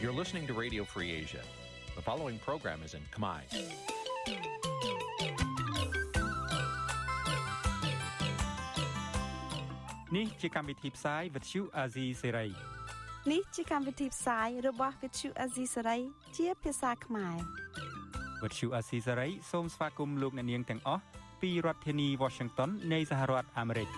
You're listening to Radio Free Asia. The following program is in Khmer. Nǐ chi càm bi tiệp xáy vệt chiu a zì sê ray នេះជាកម្មវិធីផ្សាយរបស់ Vithu Azisari ជាភាសាខ្មែរ វត្តឈូអាស៊ីសេរីសូមស្វាគមន៍លោកអ្នកនាងទាំងអស់ពីរដ្ឋធានី Washington នៃសហរដ្ឋអាមេរិក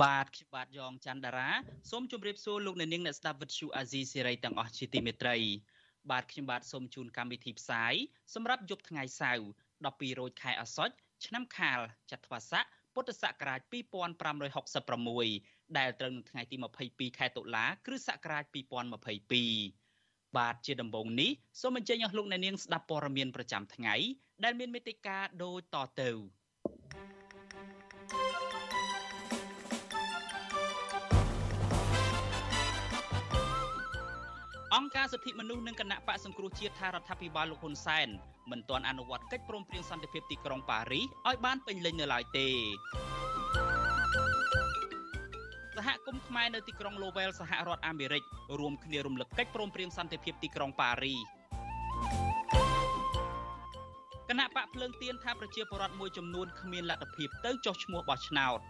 បាទខ្ញុំបាទយ៉ងច័ន្ទដារាសូមជម្រាបសួរលោកអ្នកនាងអ្នកស្ដាប់វិទ្យុអាស៊ីសេរីទាំងអស់ជាទីមេត្រី បាទខ្ញុំបាទសូមជូនកម្មវិធីផ្សាយសម្រាប់យប់ថ្ងៃសៅរ៍12រោចខែអាសត់ឆ្នាំខាលចត្វាស័កពុទ្ធសករាជ2566ដែលត្រូវនៅថ្ងៃទី22ខែតុលាគ្រិស្តសករាជ2022បាទជាដំបូងនេះសូមអញ្ជើញអស់លោកអ្នកនាងស្ដាប់ព័ត៌មានប្រចាំថ្ងៃដែលមានមេត្តាដូចតទៅ អង្គការសិទ្ធិមនុស្សនិងគណៈបកសង្គ្រោះជាតិថារដ្ឋាភិបាលលោកហ៊ុនសែនមិនទាន់អនុវត្តកិច្ចព្រមព្រៀងសន្តិភាពទីក្រុងប៉ារីសឲ្យបានពេញលេញនៅឡើយទេសហគមន៍ខ្មែរនៅទីក្រុង Lowell សហរដ្ឋអាមេរិករួមគ្នារំលឹកកិច្ចព្រមព្រៀងសន្តិភាពទីក្រុងប៉ារីសគណៈបកភ្លើងទៀនថាប្រជាពលរដ្ឋមួយចំនួនគ្មានលទ្ធភាពទៅចុះឈ្មោះបោះឆ្នោត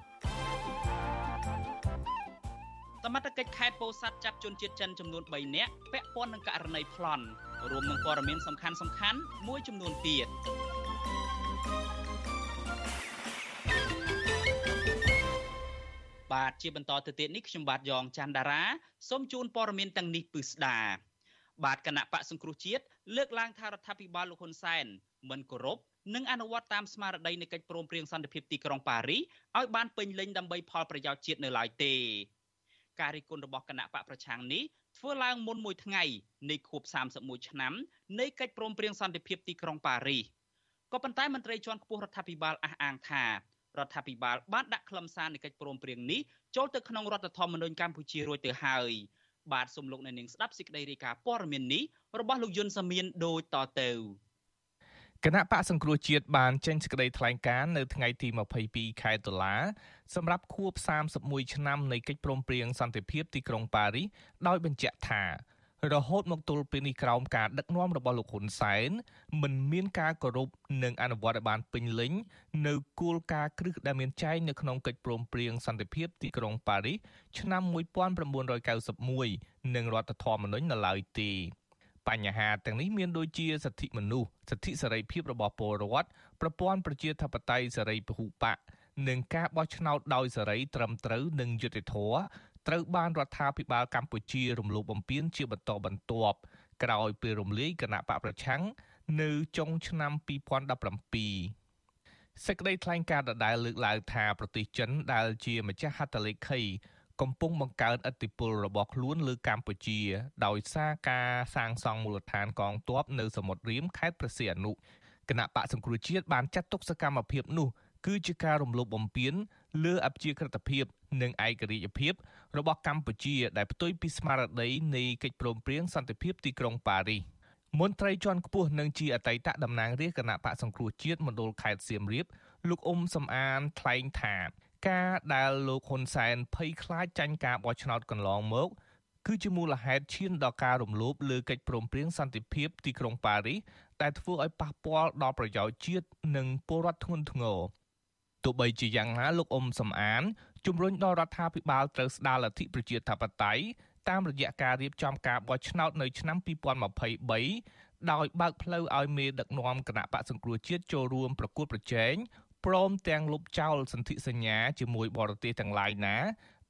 សមត្ថកិច្ចខេត្តពោធិ៍សាត់ចាប់ជនជាតិចិនចំនួន3នាក់ពាក់ព័ន្ធនឹងករណីប្លន់រួមនឹងព័ត៌មានសំខាន់សំខាន់មួយចំនួនទៀតបាទជាបន្តទៅទៀតនេះខ្ញុំបាទយ៉ងច័ន្ទដារាសូមជូនព័ត៌មានទាំងនេះពឹស្ដាបាទគណៈបកសង្គ្រោះជាតិលើកឡើងថារដ្ឋាភិបាលលោកហ៊ុនសែនមិនគោរពនិងអនុវត្តតាមស្មារតីនៃកិច្ចព្រមព្រៀងសន្តិភាពទីក្រុងប៉ារីសឲ្យបានពេញលេញដើម្បីផលប្រយោជន៍ជាតិនៅឡើយទេ ការរិះគន់របស់គណៈបកប្រឆាំងនេះធ្វើឡើងមុនមួយថ្ងៃនៃខួប31ឆ្នាំនៃកិច្ចព្រមព្រៀងសន្តិភាពទីក្រុងប៉ារីសក៏ប៉ុន្តែមន្ត្រីជាន់ខ្ពស់រដ្ឋាភិបាលអះអាងថារដ្ឋាភិបាលបានដាក់ខ្លឹមសារនៃកិច្ចព្រមព្រៀងនេះចូលទៅក្នុងរដ្ឋធម្មនុញ្ញកម្ពុជារួចទៅហើយបាទសូមលោកអ្នកនាងស្ដាប់សេចក្តីរាយការណ៍ព័ត៌មាននេះរបស់លោកយុនសាមៀនដូចតទៅ គណៈបកសង្គ្រោះជាតិបានចេញសេចក្តីថ្លែងការណ៍នៅថ្ងៃទី22ខែតុលាសម្រាប់ខួប31ឆ្នាំនៃកិច្ចព្រមព្រៀងសន្តិភាពទីក្រុងប៉ារីសដោយបញ្ជាក់ថារហូតមកទល់ពេលនេះក្រោមការដឹកនាំរបស់លោកហ៊ុនសែនមិនមានការគោរពនិងអនុវត្តឲ្យបានពេញលេញនៅគោលការណ៍គ្រឹះដែលមានចែងនៅក្នុងកិច្ចព្រមព្រៀងសន្តិភាពទីក្រុងប៉ារីសឆ្នាំ1991និងរដ្ឋធម្មនុញ្ញនៅឡើយទេ បញ្ហាទាំងនេះមានដូចជាសិទ្ធិមនុស្សសិទ្ធិសេរីភាពរបស់ពលរដ្ឋប្រព័ន្ធប្រជាធិបតេយ្យសេរីពហុបកនិងការបោះឆ្នោតដោយសេរីត្រឹមត្រូវនិងយុត្តិធម៌ត្រូវបានរដ្ឋាភិបាលកម្ពុជារំលោភបំពានជាបន្តបន្ទាប់ក្រោយពេលរំលាយគណៈបកប្រឆាំងនៅចុងឆ្នាំ2017សេចក្តីថ្លែងការណ៍ដដែលលើកឡើងថាប្រទេសចិនដែលជាម្ចាស់ហត្ថលេខី កំពុងបង្កើនឥទ្ធិពលរបស់ខ្លួនលើកម្ពុជា ដោយសារការសាងសង់មូលដ្ឋានកងទ័ពនៅសមុទ្ររៀមខេត្តព្រះសីហនុគណៈបកសង្គ្រោះជាតិបានចាត់ទុកសកម្មភាពនោះគឺជាការរំលោភបំពានលើអព្យាក្រឹតភាពនិងឯករាជ្យភាពរបស់កម្ពុជាដែលផ្ទុយពីស្មារតីនៃកិច្ចព្រមព្រៀងសន្តិភាពទីក្រុងប៉ារីសមន្ត្រីជាន់ខ្ពស់និងជាអតីតតំណាងរាជគណៈបកសង្គ្រោះជាតិមណ្ឌលខេត្តសៀមរាបលោកអ៊ុំសំអានថ្លែងថា ការដែលលោកហ៊ុនសែនភ័យខ្លាចចាញ់ការបោះឆ្នោតកន្លងមក គឺជាមូលហេតុឈានដល់ការរំលោភលើកិច្ចព្រមព្រៀងសន្តិភាពទីក្រុងប៉ារីសដែលធ្វើឲ្យប៉ះពាល់ដល់ប្រយោជន៍ជាតិនិងពលរដ្ឋធ្ងន់ធ្ងរទោះបីជាយ៉ាងណាលោកអ៊ុំសំអានជំរុញដល់រដ្ឋាភិបាលត្រូវស្ដារលទ្ធិប្រជាធិបតេយ្យតាមរយៈការរៀបចំការបោះឆ្នោតនៅឆ្នាំ2023ដោយបើកផ្លូវឲ្យមេដឹកនាំគណៈបកសង្គ្រោះជាតិចូលរួមប្រកួតប្រជែង ព្រមទាំងលុបចោលសន្ធិសញ្ញាជាមួយបរទេសទាំងឡាយណា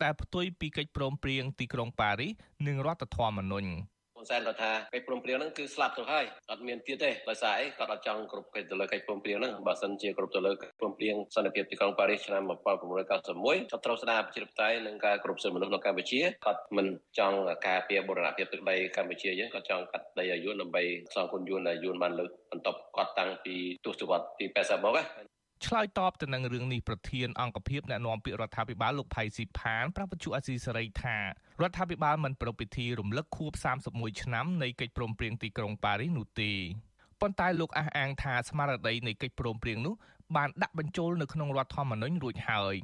ដែលផ្ទុយពីកិច្ចព្រមព្រៀងទីក្រុងប៉ារីសនិងរដ្ឋធម្មនុញ្ញហ៊ុនសែនគាត់ថាកិច្ចព្រមព្រៀងហ្នឹងគឺស្លាប់ទៅហើយអត់មានទៀតទេដោយសារអីគាត់អត់ចង់គ្រប់កិច្ចទៅលើកិច្ចព្រមព្រៀងហ្នឹងបើសិនជាគ្រប់ទៅលើកិច្ចព្រមព្រៀងសន្តិភាពទីក្រុងប៉ារីសឆ្នាំ1991គាត់ត្រូវស្ដារប្រជាធិបតេយ្យនិងការគ្រប់សិទ្ធិមនុស្សនៅកម្ពុជាគាត់មិនចង់ការពារបូរណភាពទឹកដីកម្ពុជាយើងគាត់ចង់កាត់ដីឲ្យយួនដើម្បីសងគុណយួនដែលយួនបានលើកបន្ទប់គាត់តាំងពីទសវត្សរ៍ទី80មក ឆ្លើយតបទៅនឹងរឿងនេះប្រធានអង្គភិបអ្នកណែនាំពាក្យរដ្ឋាភិបាលលោកផៃស៊ីផានប្រាប់បញ្ជាអាស៊ីសេរីថារដ្ឋាភិបាលមិនប្រពៃពិធីរំលឹកខួប31ឆ្នាំនៃកិច្ចព្រមព្រៀងទីក្រុងប៉ារីសនោះទេប៉ុន្តែលោកអះអាងថាស្មារតីនៃកិច្ចព្រមព្រៀងនោះបានដាក់បញ្ចូលនៅក្នុងរដ្ឋធម្មនុញ្ញរួចហើយ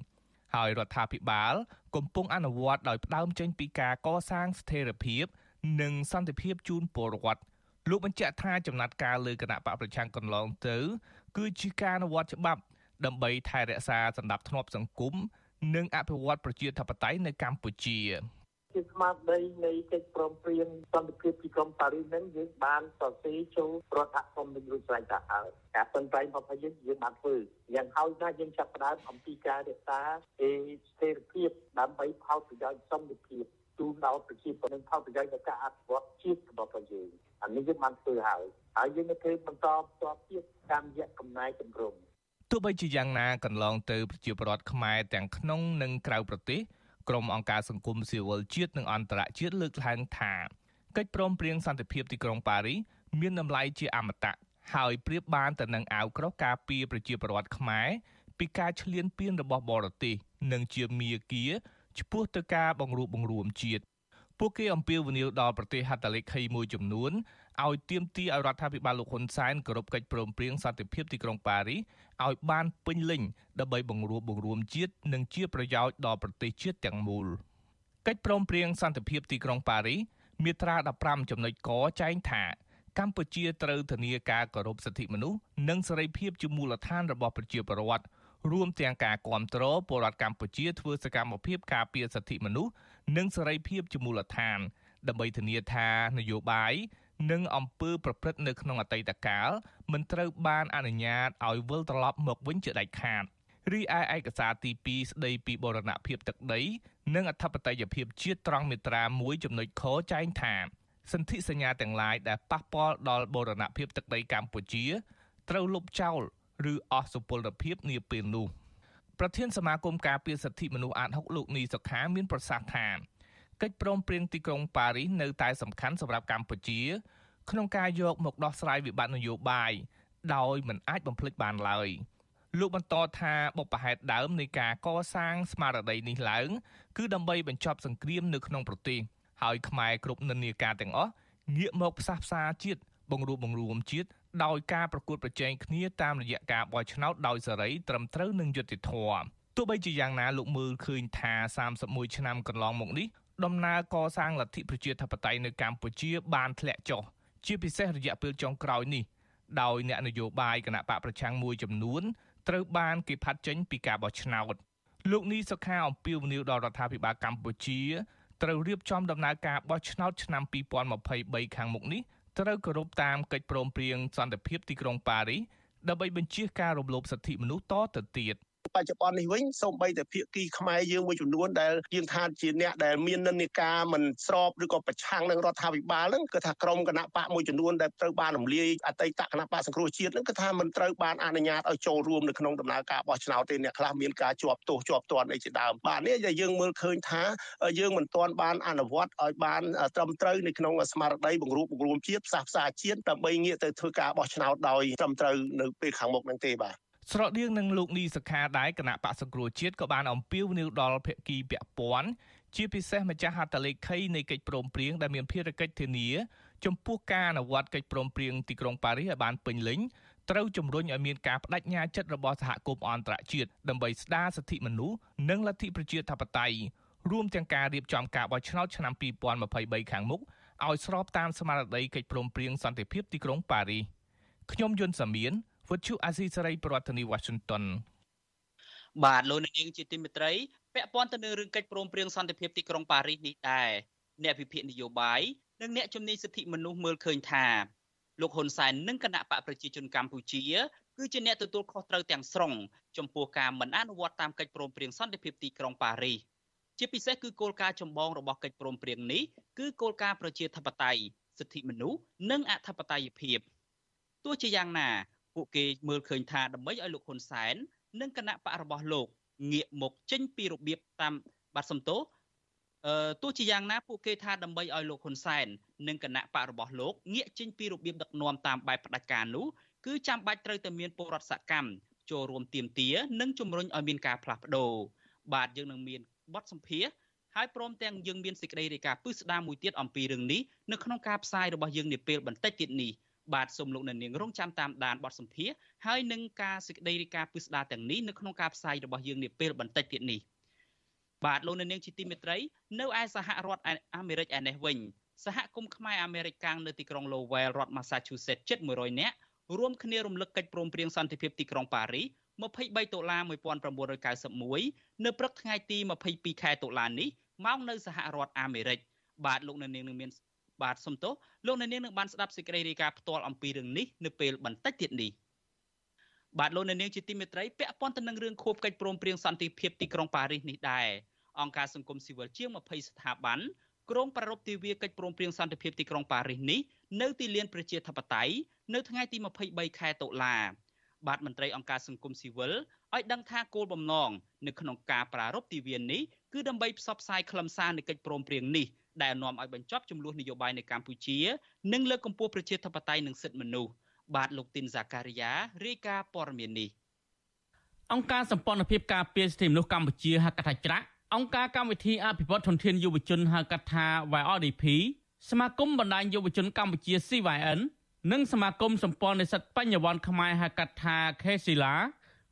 ហើយរដ្ឋាភិបាល កំពុងអនុវត្តដោយផ្ដើមចេញពីការកសាងស្ថិរភាព និងសន្តិភាពជូនពលរដ្ឋលោកបញ្ជាក់ថាចំណាត់ការលើគណៈបកប្រឆាំងកន្លងទៅ គឺជាការអនុវត្តច្បាប់ដើម្បីថែរក្សាសន្តិភាពសង្គមនិងអភិវឌ្ឍប្រជាធិបតេយ្យនៅកម្ពុជាជាស្មារតីនៃកិច្ចព្រមព្រៀងសន្តិភាពទីក្រុងប៉ារីសនឹងយើងបានសរសេរចូលរដ្ឋធម្មនុញ្ញរួចស្រេចទៅហើយការពឹងផ្អែករបស់យើងយើងបានធ្វើយ៉ាងហើយណាយើងចាប់ផ្ដើមអំពីការរក្សាអេស្ថិរភាពដើម្បីផលប្រយោជន៍សន្តិភាពទូដល់ប្រជាពលរដ្ឋផលប្រយោជន៍នៃការអភិវឌ្ឍជាតិរបស់ប្រយើង អានេះយើងបានធ្វើហើយហើយយើងនឹងធ្វើបន្តបន្តទៀតតាមរយៈកំណែតម្រង់ទោះបីជាយ៉ាងណាកន្លងទៅប្រជាពលរដ្ឋខ្មែរទាំងក្នុងនិងក្រៅប្រទេសក្រុមអង្គការសង្គមស៊ីវិលជាតិនិងអន្តរជាតិលើកឡើងថាកិច្ចព្រមព្រៀងសន្តិភាពទីក្រុងប៉ារីសមានតម្លៃជាអមតៈហើយប្រៀបបានទៅនឹងអាវក្រោះការពារប្រជាពលរដ្ឋខ្មែរពីការឈ្លានពានរបស់បរទេសនិងជាមាគាឆ្ពោះទៅការបង្រួបបង្រួមជាតិ ពួកគេអំពាវនាវដល់ប្រទេសហត្ថលេខីមួយចំនួនឲ្យទាមទារឲ្យរដ្ឋាភិបាលលោកហ៊ុនសែនគោរពកិច្ចព្រមព្រៀងសន្តិភាពទីក្រុងប៉ារីសឲ្យបានពេញលេញដើម្បីបង្រួបបង្រួមជាតិនិងជាប្រយោជន៍ដល់ប្រទេសជាតិទាំងមូលកិច្ចព្រមព្រៀងសន្តិភាពទីក្រុងប៉ារីសមាត្រា15ចំណុចកចែងថាកម្ពុជាត្រូវធានាការគោរពសិទ្ធិមនុស្សនិងសេរីភាពជាមូលដ្ឋានរបស់ប្រជាពលរដ្ឋរួមទាំងការគ្រប់គ្រងពលរដ្ឋកម្ពុជាធ្វើសកម្មភាពការពារសិទ្ធិមនុស្ស និងសេរីភាពជាមូលដ្ឋាន ដើម្បីធានាថានយោបាយនិងអំពើប្រព្រឹត្តនៅក្នុងអតីតកាលមិនត្រូវបានអនុញ្ញាតឲ្យវិលត្រឡប់មកវិញជាដាច់ខាតរីឯឯកសារទី2ស្ដីពីបរណភាពទឹកដី និងអធិបតេយ្យភាពជាតិត្រង់មាត្រា1ចំណុចខចែងថាសន្ធិសញ្ញាទាំងឡាយដែលប៉ះពាល់ដល់បរណភាពទឹកដីកម្ពុជា ត្រូវលុបចោលឬអស់សុពលភាពនាពេលនោះ ប្រធានសមាគមការពារសិទ្ធិមនុស្សអាត6លោកនីសុខាមានប្រសាសន៍ថាកិច្ចព្រមព្រៀងទីក្រុងប៉ារីសនៅតែសំខាន់សម្រាប់កម្ពុជា ក្នុងការយកមកដោះស្រាយវិបត្តិនយោបាយដោយមិនអាចបំភ្លេចបានឡើយលោកបន្តថាបុព្វហេតុដើមនៃការកសាងស្មារតីនេះឡើង គឺដើម្បីបញ្ចប់សង្គ្រាមនៅក្នុងប្រទេសហើយខ្មែរគ្រប់និន្នាការទាំងអស់ងាកមកផ្សះផ្សាជាតិ បង្រួបបង្រួមជាតិដោយការប្រកួតប្រជែងគ្នាតាមរយៈការបោះឆ្នោតដោយសេរីត្រឹមត្រូវនិងយុត្តិធម៌ទោះបីជាយ៉ាងណាលោកមើលឃើញថា31ឆ្នាំកន្លងមកនេះដំណើរកសាងលទ្ធិប្រជាធិបតេយ្យនៅកម្ពុជាបានធ្លាក់ចុះជាពិសេសរយៈពេលចុងក្រោយនេះដោយអ្នកនយោបាយគណៈបកប្រឆាំងមួយចំនួនត្រូវបានគេផាត់ចេញពីការបោះឆ្នោតលោកនីសុខាអំពាវនាវដល់រដ្ឋាភិបាលកម្ពុជាត្រូវរៀបចំដំណើរការបោះឆ្នោតឆ្នាំ2023ខាងមុខនេះ ត្រូវគោរពតាមកិច្ចព្រមព្រៀងសន្តិភាពទីក្រុងប៉ារីសដើម្បីបញ្ជៀសការរំលោភសិទ្ធិមនុស្សតទៅទៀត បច្ចុប្បន្ននេះវិញសូម្បីតែភាគីខ្មែរយើងមួយចំនួនដែលយើងថាជាអ្នកដែលមាននិន្នាការមិនស្របឬក៏ប្រឆាំងនឹងរដ្ឋាភិបាលហ្នឹងគឺថាក្រមគណៈបកមួយចំនួនដែលត្រូវបានរំលាយអតីតគណៈបកសង្គ្រោះជាតិហ្នឹងគឺថាមិនត្រូវបានអនុញ្ញាតឲ្យចូលរួមនៅក្នុងដំណើរការបោះឆ្នោតទេអ្នកខ្លះមានការជាប់ទោសជាប់ទណ្ឌអីជាដើមបាទនេះដែលយើងមើលឃើញថាយើងមិនទាន់បានអនុវត្តឲ្យបានត្រឹមត្រូវនៅក្នុងស្មារតីបង្រួបបង្រួមជាតិផ្សះផ្សាជាតិដើម្បីងាកទៅធ្វើការបោះឆ្នោតដោយត្រឹមត្រូវនៅពេលខាងមុខហ្នឹងទេបាទ ស្រដៀងនឹងលោកនីសខាដែរគណៈបកសង្គ្រោះជាតិក៏បានអំពាវនាវដល់ភាគីពាក់ព័ន្ធជាពិសេសម្ចាស់ហត្ថលេខីនៃកិច្ចព្រមព្រៀងដែលមានភារកិច្ចធានា ចំពោះការអនុវត្តកិច្ចព្រមព្រៀងទីក្រុងប៉ារីសឲ្យបានពេញលេញត្រូវជំរុញឲ្យមានការបដិញ្ញាចិត្តរបស់សហគមន៍អន្តរជាតិដើម្បីស្ដារសិទ្ធិមនុស្សនិងលទ្ធិប្រជាធិបតេយ្យរួមទាំងការរៀបចំការបោះឆ្នោតឆ្នាំ2023ខាងមុខឲ្យស្របតាមស្មារតីកិច្ចព្រមព្រៀងសន្តិភាពទីក្រុងប៉ារីសខ្ញុំយុនសាមៀន វុទ្ធុអាស៊ីសេរីប្រធានាធិបតី Washington បាទលោកនាងជាទីមេត្រីពាក់ព័ន្ធទៅនឹងរឿងកិច្ចព្រមព្រៀងសន្តិភាពទីក្រុងប៉ារីសនេះដែរអ្នកវិភាគនយោបាយនិងអ្នកជំនាញសិទ្ធិមនុស្សមើលឃើញថាលោកហ៊ុនសែននិងគណៈបកប្រជាជនកម្ពុជាគឺជាអ្នកទទួលខុសត្រូវទាំងស្រុងចំពោះការមិនអនុវត្តតាមកិច្ចព្រមព្រៀងសន្តិភាពទីក្រុងប៉ារីសជាពិសេសគឺគោលការណ៍ចម្បងរបស់កិច្ចព្រមព្រៀងនេះគឺគោលការណ៍ប្រជាធិបតេយ្យសិទ្ធិមនុស្សនិងអធិបតេយ្យភាពទោះជាយ៉ាងណា ពួកគេមើលឃើញថាដើម្បីឲ្យលោកហ៊ុនសែននិងគណៈបករបស់លោកងាកមកចេញពីរបៀបតាមបាត់សំទោអឺទោះជាយ៉ាងណាពួកគេថាដើម្បីឲ្យលោកហ៊ុនសែននិងគណៈបករបស់លោកងាកចេញពីរបៀបដឹកនាំតាមបែបផ្ដាច់ការនោះគឺចាំបាច់ត្រូវតែមានពលរដ្ឋសកម្មចូលរួមទៀមទានិងជំរុញឲ្យមានការផ្លាស់ប្ដូរបាទយើងនឹងមានបទសម្ភាសហើយព្រមទាំងយើងមានសេចក្តីរាយការណ៍ពឹស្ដារមួយទៀតអំពីរឿងនេះនៅក្នុងការផ្សាយរបស់យើងនាពេលបន្តិចទៀតនេះ បាទសូមលោកអ្នកនាងរងចាំតាមដានបទសម្ភាសហើយនឹងការសេចក្តីរាយការណ៍ពិស្ដារទាំងនេះនៅក្នុងការផ្សាយរបស់យើងនាពេលបន្តិចទៀតនេះបាទលោកនាងជាទីមេត្រីនៅឯសហរដ្ឋអាមេរិកឯនេះវិញសហគមន៍ខ្មែរអាមេរិកកាំងនៅទីក្រុង Lowell រដ្ឋ Massachusetts ជិត100នាក់រួមគ្នារំលឹកកិច្ចព្រមព្រៀងសន្តិភាពទីក្រុងប៉ារីស23ដុល្លារ1991នៅព្រឹកថ្ងៃទី22ខែតុលានេះមកនៅសហរដ្ឋអាមេរិកបាទលោកនាងនឹងមាន បាទសំទោសលោកនាងនឹងបានស្ដាប់សេចក្តីរាយការណ៍ផ្ទាល់អំពីរឿងនេះនៅពេលបន្តិចទៀតនេះបាទលោកនាងជាទីមេត្រីពាក់ព័ន្ធទៅនឹងរឿងខួបកិច្ចព្រមព្រៀងសន្តិភាពទីក្រុងប៉ារីសនេះដែរអង្គការសង្គមស៊ីវិលជាង20ស្ថាប័នក្រុងប្រារព្ធទិវាកិច្ចព្រមព្រៀងសន្តិភាពទីក្រុងប៉ារីសនេះនៅទីលានប្រជាធិបតេយ្យនៅថ្ងៃទី23ខែតុលាបាទមន្ត្រីអង្គការសង្គមស៊ីវិលឲ្យដឹងថាគោលបំណងនៅក្នុងការប្រារព្ធទិវានេះគឺដើម្បីផ្សព្វផ្សាយខ្លឹមសារនៃកិច្ចព្រមព្រៀងនេះ ដែលនាំឲ្យបញ្ចប់ចំនួននយោបាយនៅកម្ពុជានិងលើកកម្ពស់ប្រជាធិបតេយ្យនិងសិទ្ធិមនុស្សបាទលោកទីនសាការីយ៉ារាយការណ៍ព័ត៌មាននេះអង្គការសម្ព័ន្ធភាពការពារសិទ្ធិមនុស្សកម្ពុជាហៅកាត់ថាច្រាក់អង្គការកម្មវិធីអភិវឌ្ឍធនធានយុវជនហៅកាត់ថា YRDP សមាគមបណ្ដាញយុវជនកម្ពុជា CYN និងសមាគមសម្ព័ន្ធនិស្សិតបញ្ញវន្តខ្មែរហៅកាត់ថា KSILA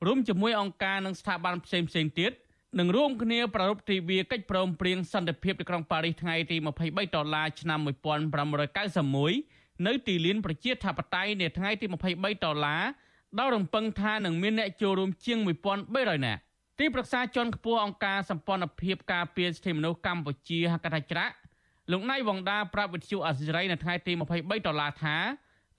រួមជាមួយអង្គការនិងស្ថាប័នផ្សេងផ្សេងទៀត នឹងរួមគ្នាប្រារព្ធទិវាកិច្ចព្រមព្រៀងសន្តិភាពទីក្រុងប៉ារីសថ្ងៃទី23ដុល្លារឆ្នាំ1991នៅទីលានប្រជាធិបតេយ្យនៅថ្ងៃទី23ដុល្លារដោយរំពឹងថានឹងមានអ្នកចូលរួមជាង1300នាក់ទីប្រឹក្សាជាន់ខ្ពស់អង្គការសម្ព័ន្ធភាពការពារសិទ្ធិមនុស្សកម្ពុជាហកថាច្រាក់លោកណៃវងដាប្រាប់វិទ្យុអសិរ័យនៅថ្ងៃទី23ដុល្លារថា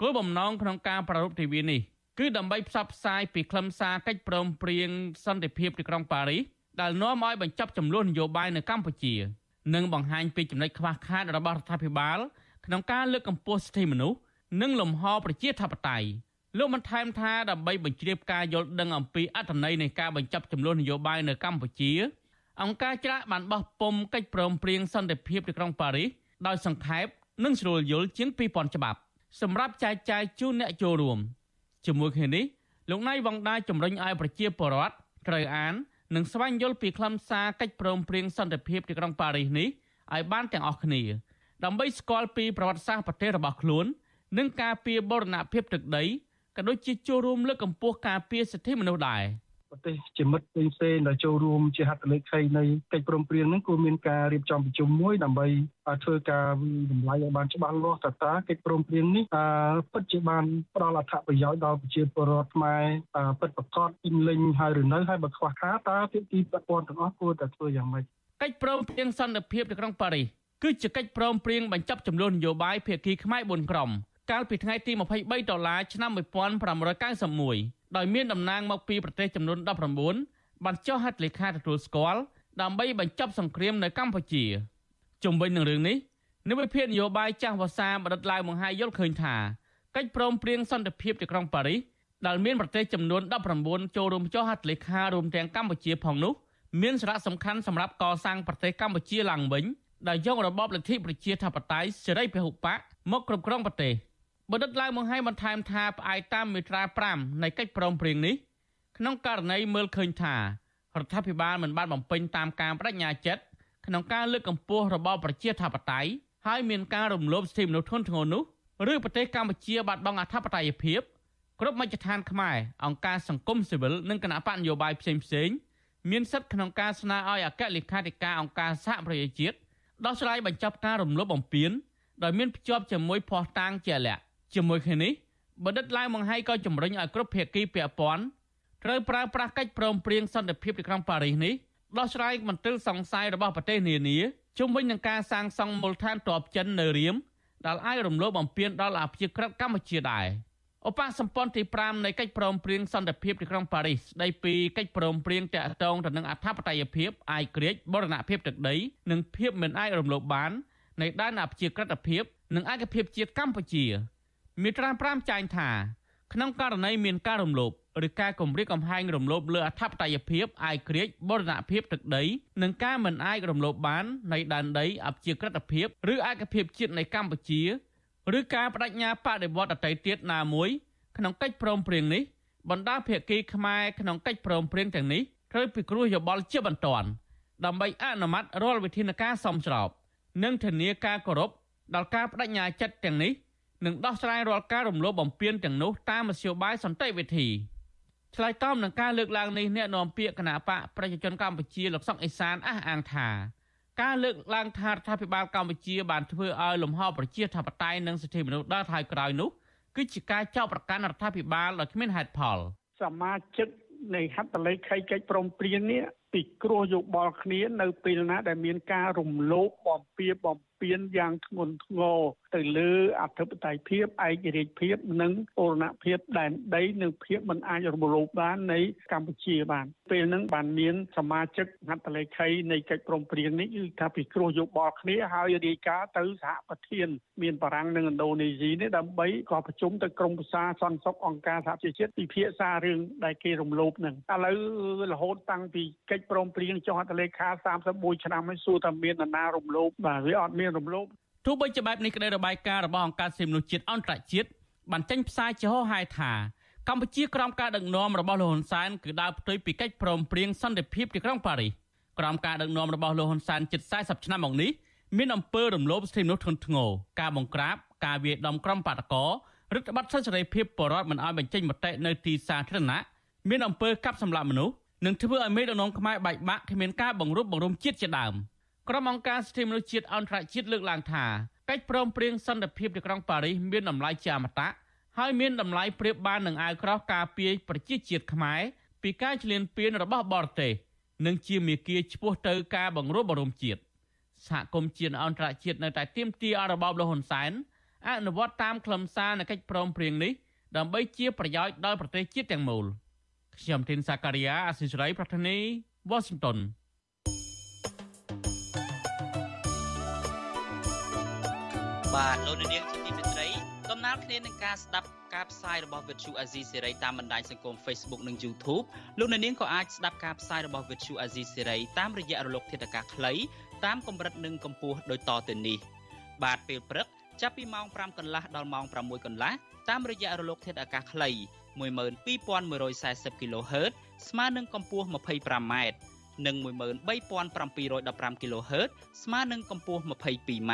គោលបំណងក្នុងការប្រារព្ធទិវានេះគឺដើម្បីផ្សព្វផ្សាយពីខ្លឹមសារកិច្ចព្រមព្រៀងសន្តិភាពទីក្រុងប៉ារីស ដែលនាំឲ្យបញ្ចប់ចំនួននយោបាយនៅកម្ពុជានិងបង្ហាញពីចំណុចខ្វះខាតរបស់រដ្ឋាភិបាលក្នុងការលើកកម្ពស់សិទ្ធិមនុស្សនិងលំហប្រជាធិបតេយ្យលោកបានថែមថាដើម្បីបញ្ជ្រាបការយល់ដឹងអំពីអត្ថន័យនៃការបញ្ចប់ចំនួននយោបាយនៅកម្ពុជាអង្គការច្រាក់បានបោះពុំកិច្ចព្រមព្រៀងសន្តិភាពទីក្រុងប៉ារីសដោយសង្ខេបនិងស្រួលយល់ជាង2000ច្បាប់សម្រាប់ចែកចាយជូនអ្នកចូលរួមជាមួយគ្នានេះលោកណៃវងដាជំរុញឲ្យប្រជាពលរដ្ឋត្រូវអាន និងស្វែងយល់ពីខ្លឹមសារកិច្ចព្រមព្រៀងសន្តិភាពទីក្រុងប៉ារីសនេះឲ្យបានទាំងអស់គ្នា ដើម្បីស្គាល់ពីប្រវត្តិសាស្ត្រប្រទេសរបស់ខ្លួន និងការពារបូរណភាពទឹកដីក៏ដូចជាចូលរួមលើកកម្ពស់ការពារសិទ្ធិមនុស្សដែរ។ ប្រទេសជាមិត្តផ្សេងផ្សេងដែលចូលរួមជាហត្ថលេខីនៃកិច្ចព្រមព្រៀងហ្នឹងគួរមានការរៀបចំប្រជុំមួយដើម្បីធ្វើការវិតម្លៃឲ្យបានច្បាស់លាស់តើតើកិច្ចព្រមព្រៀងនេះអឺពិតជាបានផ្ដល់អត្ថប្រយោជន៍ដល់ប្រជាពលរដ្ឋខ្មែរពិតប្រាកដពេញលេញហើយឬនៅហើយបើខ្វះខាតតើភាគីពាក់ព័ន្ធទាំងអស់គួរតែធ្វើយ៉ាងម៉េចកិច្ចព្រមព្រៀងសន្តិភាពនៅក្នុងប៉ារីសគឺជាកិច្ចព្រមព្រៀងបញ្ចប់ចំនួននយោបាយភាគីខ្មែរ4ក្រុម កាលពីថ្ងៃទី23ដុល្លារឆ្នាំ1991ដោយមានតំណាងមកពីប្រទេសចំនួន19បានចុះហត្ថលេខាទទួលស្គាល់ដើម្បីបញ្ចប់សង្គ្រាមនៅកម្ពុជាជំវិញនឹងរឿងនេះនិវិភាននយោបាយចាស់វសាបដិទ្ធឡាវមង្ហាយល់ឃើញថាកិច្ចព្រមព្រៀងសន្តិភាពទីក្រុងប៉ារីសដែលមានប្រទេសចំនួន19ចូលរួមចុះហត្ថលេខារួមទាំងកម្ពុជាផងនោះមានសារៈសំខាន់សម្រាប់កសាងប្រទេសកម្ពុជាឡើងវិញដែលយករបបលទ្ធិប្រជាធិបតេយ្យសេរីពហុបកមកគ្រប់គ្រងប្រទេស បណ្ឌិតឡើងបង្ហាញបន្ថែមថាផ្អែកតាមមាត្រា5នៃកិច្ចព្រមព្រៀងនេះក្នុងករណីមើលឃើញថារដ្ឋាភិបាលមិនបានបំពេញតាមការបដិញ្ញាចិត្តក្នុងការលើកកម្ពស់របបប្រជាធិបតេយ្យហើយមានការរំលោភសិទ្ធិមនុស្សធ្ងន់ធ្ងរនោះឬប្រទេសកម្ពុជាបាត់បង់អធិបតេយ្យភាពគ្រប់មជ្ឈដ្ឋានខ្មែរអង្គការសង្គមស៊ីវិលនិងគណៈបកនយោបាយផ្សេងផ្សេងមានសិទ្ធិក្នុងការស្នើឲ្យអគ្គលេខាធិការអង្គការសហប្រជាជាតិដោះស្រាយបញ្ចប់ការរំលោភបំពានដោយមានភ្ជាប់ជាមួយភ័ស្តុតាងជាក់លាក់ ជាមួយគ្នានេះបណ្ឌិតឡាវម៉ង្ហៃក៏ជំរុញឲ្យគ្រប់ភាគីពាក់ព័ន្ធត្រូវប្រើប្រាស់កិច្ចព្រមព្រៀងសន្តិភាពទីក្រុងប៉ារីសនេះដោះស្រាយមន្ទិលសង្ស័យរបស់ប្រទេសនានាជុំវិញនឹងការសាងសង់មូលដ្ឋានទ័ពចិននៅរៀមដែលអាចរំលោភបំពានដល់អភិជាក្រិតកម្ពុជាដែរឧបសម្ព័ន្ធទី5នៃកិច្ចព្រមព្រៀងសន្តិភាពទីក្រុងប៉ារីសស្ដីពីកិច្ចព្រមព្រៀងតាក់ទងទៅនឹងអធិបតេយ្យភាពអាយក្រិចបរណភាពទឹកដីនិងភាពមិនអាចរំលោភបាននៃដែនអភិជាក្រិតភាពនិងឯកភាពជាតិកម្ពុជា មាត្រា5ចែងថាក្នុងករណីមានការរំលោភឬការគំរាមកំហែងរំលោភលើអធិបតេយ្យភាពអាយក្រិចបរណភាពទឹកដីនិងការមិនអាចរំលោភបាននៃដែនដីអព្យាក្រឹតភាពឬឯកភាពជាតិនៃកម្ពុជាឬការបដិញ្ញាបដិវត្តអតីតទៀតណាមួយក្នុងកិច្ចព្រមព្រៀងនេះបណ្ដាភាគីខ្មែរក្នុងកិច្ចព្រមព្រៀងទាំងនេះត្រូវពិគ្រោះយោបល់ជាបន្ទាន់ដើម្បីអនុម័តរាល់វិធានការសមស្រប និងធានាការគោរពដល់ការបដិញ្ញាចិត្តទាំងនេះ និងដោះស្រាយរាល់ការរំលោភបំពានទាំងនោះតាមមធ្យោបាយសន្តិវិធីឆ្លើយតបនឹងការលើកឡើងនេះអ្នកនាំពាក្យគណៈបកប្រជាជនកម្ពុជាលោកសុកអេសានអះអាងថាការលើកឡើងថារដ្ឋាភិបាលកម្ពុជាបានធ្វើឲ្យលំហប្រជាធិបតេយ្យនិងសិទ្ធិមនុស្សដល់ថយក្រោយនោះគឺជាការចោទប្រកាន់រដ្ឋាភិបាលដោយគ្មានហេតុផលសមាជិកនៃហត្ថលេខីកិច្ចព្រមព្រៀងនេះពិគ្រោះយោបល់គ្នានៅពេលណាដែលមានការរំលោភបំពារបំ ពៀនយ៉ាងធ្ងន់ធ្ងរទៅលើអធិបតេយ្យភាពឯករាជ្យភាពនិងបូរណភាពដែនដីនិងភាពមិនអាចរំលោភបាននៃកម្ពុជាបានពេលហ្នឹងបានមានសមាជិកហត្ថលេខីនៃកិច្ចព្រមព្រៀងនេះគឺថាពិគ្រោះយោបល់គ្នាហើយរាយការណ៍ទៅសហប្រធាន មានបារាំងនិងឥណ្ឌូនេស៊ីនេះដើម្បីក៏ប្រជុំទៅក្រមប្រសាសន្តិសុខអង្គការសហប្រជាជាតិពិភាក្សារឿងដែលគេរំលោភហ្នឹងឥឡូវរហូតតាំងពីកិច្ចព្រមព្រៀងចុះហត្ថលេខា31ឆ្នាំហើយសួរថាមាននរណារំលោភបាទវាអត់មានរំលោភទោះបីជាបែបនេះក្តីរបាយការណ៍របស់អង្គការសិទ្ធិមនុស្សជាតិអន្តរជាតិបានចេញផ្សាយជាហោហែថាកម្ពុជាក្រោមការដឹកនាំរបស់លោកហ៊ុនសែនគឺដើរផ្ទុយពីកិច្ចព្រមព្រៀងសន្តិភាពទីក្រុងប៉ារីសក្រោមការដឹកនាំរបស់លោកហ៊ុនសែនជិត40ឆ្នាំមកនេះមានអំពើរំលោភសិទ្ធិមនុស្សធ្ងន់ធ្ងរការបង្ក្រាបការវាយដំក្រុមបាតកោរដ្ឋបတ်សិទ្ធិសេរីភាពបរដ្ឋមិនឲ្យបញ្ចេញមតិនៅទីសាធារណៈមានអំពើកាប់សម្លាប់មនុស្សនិងធ្វើឲ្យមេដឹកនាំខ្មែរបែកបាក់គ្មានការបង្រួបបង្រួមជាតិជាដើម។ ក្រុមអង្គការសិទ្ធិមនុស្សជាតិអន្តរជាតិលើកឡើងថាកិច្ចព្រមព្រៀងសន្តិភាពទីក្រុងប៉ារីសមានតម្លៃជាអមតៈហើយមានតម្លៃប្រៀបបាននឹងអាវក្រោះការពារប្រជាជាតិខ្មែរពីការឈ្លានពានរបស់បរទេសនិងជាមាគ៌ាឆ្ពោះទៅការបង្រួបបង្រួមជាតិសហគមន៍ជាតិអន្តរជាតិនៅតែទាមទារឲ្យរបបលហ៊ុនសែនអនុវត្តតាមខ្លឹមសារនៃកិច្ចព្រមព្រៀងនេះដើម្បីជាប្រយោជន៍ដល់ប្រទេសជាតិទាំងមូលខ្ញុំធីនសាការីយ៉ាអសិរ័យប្រធានីវ៉ា បាទលោកនាងជាទីមេត្រីដំណើរគ្នានឹងការស្ដាប់ការផ្សាយរបស់ Vithu Azizi សេរីតាមបណ្ដាញសង្គម Facebook និង YouTube លោកនាងក៏អាចស្ដាប់ការផ្សាយរបស់ Vithu Azizi សេរីតាមរយៈរលកធាតុអាកាសខ្លីតាមកម្រិតនិងកម្ពស់ដូចតទៅនេះបាទពេលព្រឹកចាប់ពីម៉ោង5កន្លះដល់ម៉ោង6កន្លះតាមរយៈរលកធាតុអាកាសខ្លី12140 kHz ស្មើនឹងកម្ពស់ 25m និង13715 kHz ស្មើនឹងកម្ពស់ 22m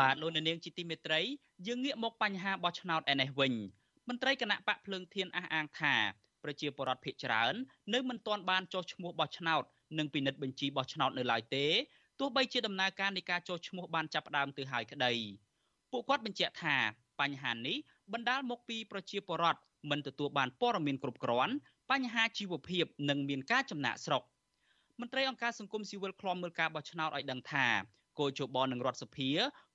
បាទលោកនាងជាទីមេត្រីយើងងាកមកបញ្ហាបោះឆ្នោតឯនេះវិញមន្ត្រីគណៈបកភ្លើងធានអះអាងថាប្រជាពលរដ្ឋភៀកច្រើននៅមិនទាន់បានចុះឈ្មោះបោះឆ្នោតនិងពិនិត្យបញ្ជីបោះឆ្នោតនៅឡើយទេទោះបីជាដំណើរការនៃការចុះឈ្មោះបានចាប់ផ្ដើមទៅហើយក្តីពួកគាត់បញ្ជាក់ថាបញ្ហានេះបណ្ដាលមកពីប្រជាពលរដ្ឋមិនទទួលបានព័ត៌មានគ្រប់គ្រាន់បញ្ហាជីវភាពនិងមានការចំណាក់ស្រុកមន្ត្រីអង្គការសង្គមស៊ីវិលឃ្លាំមើលការបោះឆ្នោតឲ្យដឹងថាគោលជបនឹងរដ្ឋសភា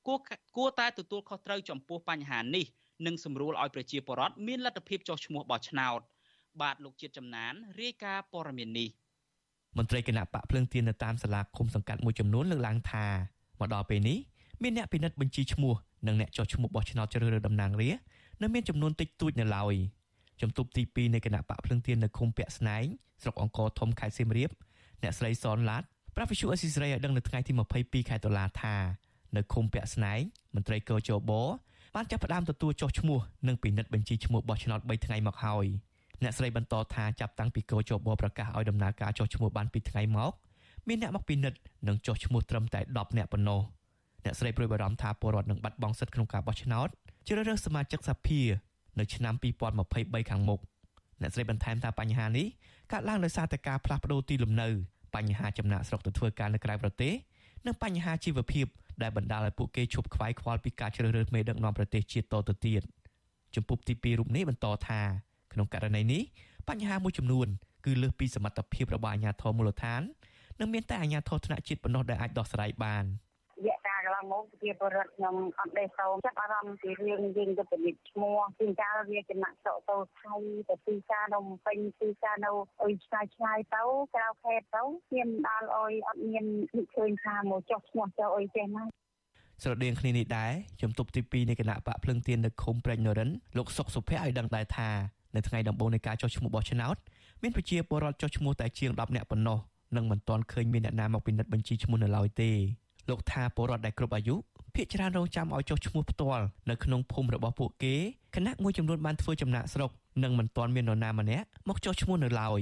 គួរគួរតែទទួលខុសត្រូវចំពោះបញ្ហានេះនិងសម្រួលឲ្យប្រជាពលរដ្ឋមានលទ្ធភាពចុះឈ្មោះបោះឆ្នោតបាទលោកជាតិចំណានរាយការណ៍ព័ត៌មាននេះមន្ត្រីគណៈបកភ្លើងទៀននៅតាមសាលាឃុំសង្កាត់មួយចំនួនលើកឡើងថាមកដល់ពេលនេះមានអ្នកពិនិត្យបញ្ជីឈ្មោះនិងអ្នកចុះឈ្មោះបោះឆ្នោតជ្រើសរើសតំណាងរាស្ត្រនៅមានចំនួនតិចតួចនៅឡើយជំទប់ទី2នៃគណៈបកភ្លើងទៀននៅឃុំពាក់ស្នែងស្រុកអង្គរធំខេត្តសៀមរាបអ្នកស្រីសនឡាតប្រាប់វិសុអេស៊ីស្រីឲ្យដឹងនៅថ្ងៃទី22ខែតុលាថា នៅឃុំពាក់ស្នែងមន្ត្រីកោជបបានចាប់ផ្ដើមទទួលចុះឈ្មោះនិងពិនិត្យបញ្ជីឈ្មោះបោះឆ្នោត3ថ្ងៃមកហើយអ្នកស្រីបន្តថាចាប់តាំងពីកោជបប្រកាសឲ្យដំណើរការចុះឈ្មោះបាន2ថ្ងៃមកមានអ្នកមកពិនិត្យនិងចុះឈ្មោះត្រឹមតែ10អ្នកប៉ុណ្ណោះអ្នកស្រីព្រួយបារម្ភថាពលរដ្ឋនឹងបាត់បង់សិទ្ធិក្នុងការបោះឆ្នោតជ្រើសរើសសមាជិកសភានៅឆ្នាំ2023ខាងមុខអ្នកស្រីបន្ថែមថាបញ្ហានេះកើតឡើងដោយសារតែការផ្លាស់ប្តូរទីលំនៅបញ្ហាចំណាក់ស្រុកទៅធ្វើការនៅក្រៅប្រទេសនិងបញ្ហាជីវភាព ដែលបណ្ដាលឲ្យពួកគេឈប់ខ្វាយខ្វល់ពីការជ្រើសរើសមេដឹកនាំប្រទេសជាតិតទៅទៀតចំពុបទី2រូបនេះបន្តថាក្នុងករណីនេះបញ្ហាមួយចំនួនគឺលើសពីសមត្ថភាពរបស់អាជ្ញាធរមូលដ្ឋាននិងមានតែអាជ្ញាធរថ្នាក់ជាតិប៉ុណ្ណោះដែលអាចដោះស្រាយបាន។ កន្លងមកជាពលរដ្ឋខ្ញុំអត់ទេសសូមចាប់អារម្មណ៍ពីរឿងយើងទៅពិនិត្យឈ្មោះពីកាលវាចំណាក់សក់ទៅថៃទៅទីការនៅពេញទីការនៅអុយឆ្ងាយឆ្ងាយទៅក្រៅខេត្តទៅខ្ញុំដល់អុយអត់មានឃើញថាមកចុះឈ្មោះចុះអុយចេះណាស្រដៀងគ្នានេះដែរជំទប់ទី2នៃគណៈបកភ្លឹងទៀននៅឃុំព្រែកនរិនលោកសុកសុភ័ក្រឲ្យដឹងដែរថានៅថ្ងៃដំបូងនៃការចុះឈ្មោះបោះឆ្នោតមានប្រជាពលរដ្ឋចុះឈ្មោះតែជាង10នាក់ប៉ុណ្ណោះនិងមិនទាន់ឃើញមានអ្នកណាមកពិនិត្យបញ្ជីឈ្មោះនៅឡើយទេ លោកថាពលរដ្ឋដែលគ្រប់អាយុភាគច្រើនរងចាំឲ្យចុះឈ្មោះផ្ទាល់នៅក្នុងភូមិរបស់ពួកគេគណៈមួយចំនួនបានធ្វើចំណាក់ស្រុកនិងមិនទាន់មាននរណាម្នាក់មកចុះឈ្មោះនៅឡើយ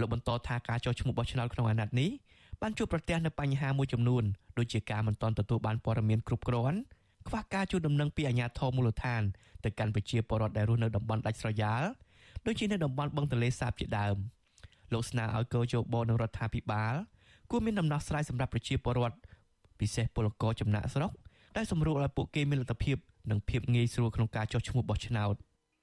លោកបន្តថាការចុះឈ្មោះបោះឆ្នោតក្នុងអាណត្តិនេះបានជួបប្រទះនូវបញ្ហាមួយចំនួនដូចជាការមិនទាន់ទទួលបានព័ត៌មានគ្រប់គ្រាន់ខ្វះការជួយដំណឹងពីអាជ្ញាធរមូលដ្ឋានទៅកាន់ប្រជាពលរដ្ឋដែលរស់នៅតំបន់ដាច់ស្រយាលដូចជានៅតំបន់បឹងទន្លេសាបជាដើមលោកស្នើឲ្យកោជបនៅរដ្ឋាភិបាលគួរមានដំណោះស្រាយសម្រាប់ប្រជាពលរដ្ឋ ពិសេសពលករចំណាក់ស្រុកដែលសម្រួលឲ្យពួកគេមានលទ្ធភាពនិងភាពងាយស្រួលក្នុងការចុះឈ្មោះបោះឆ្នោត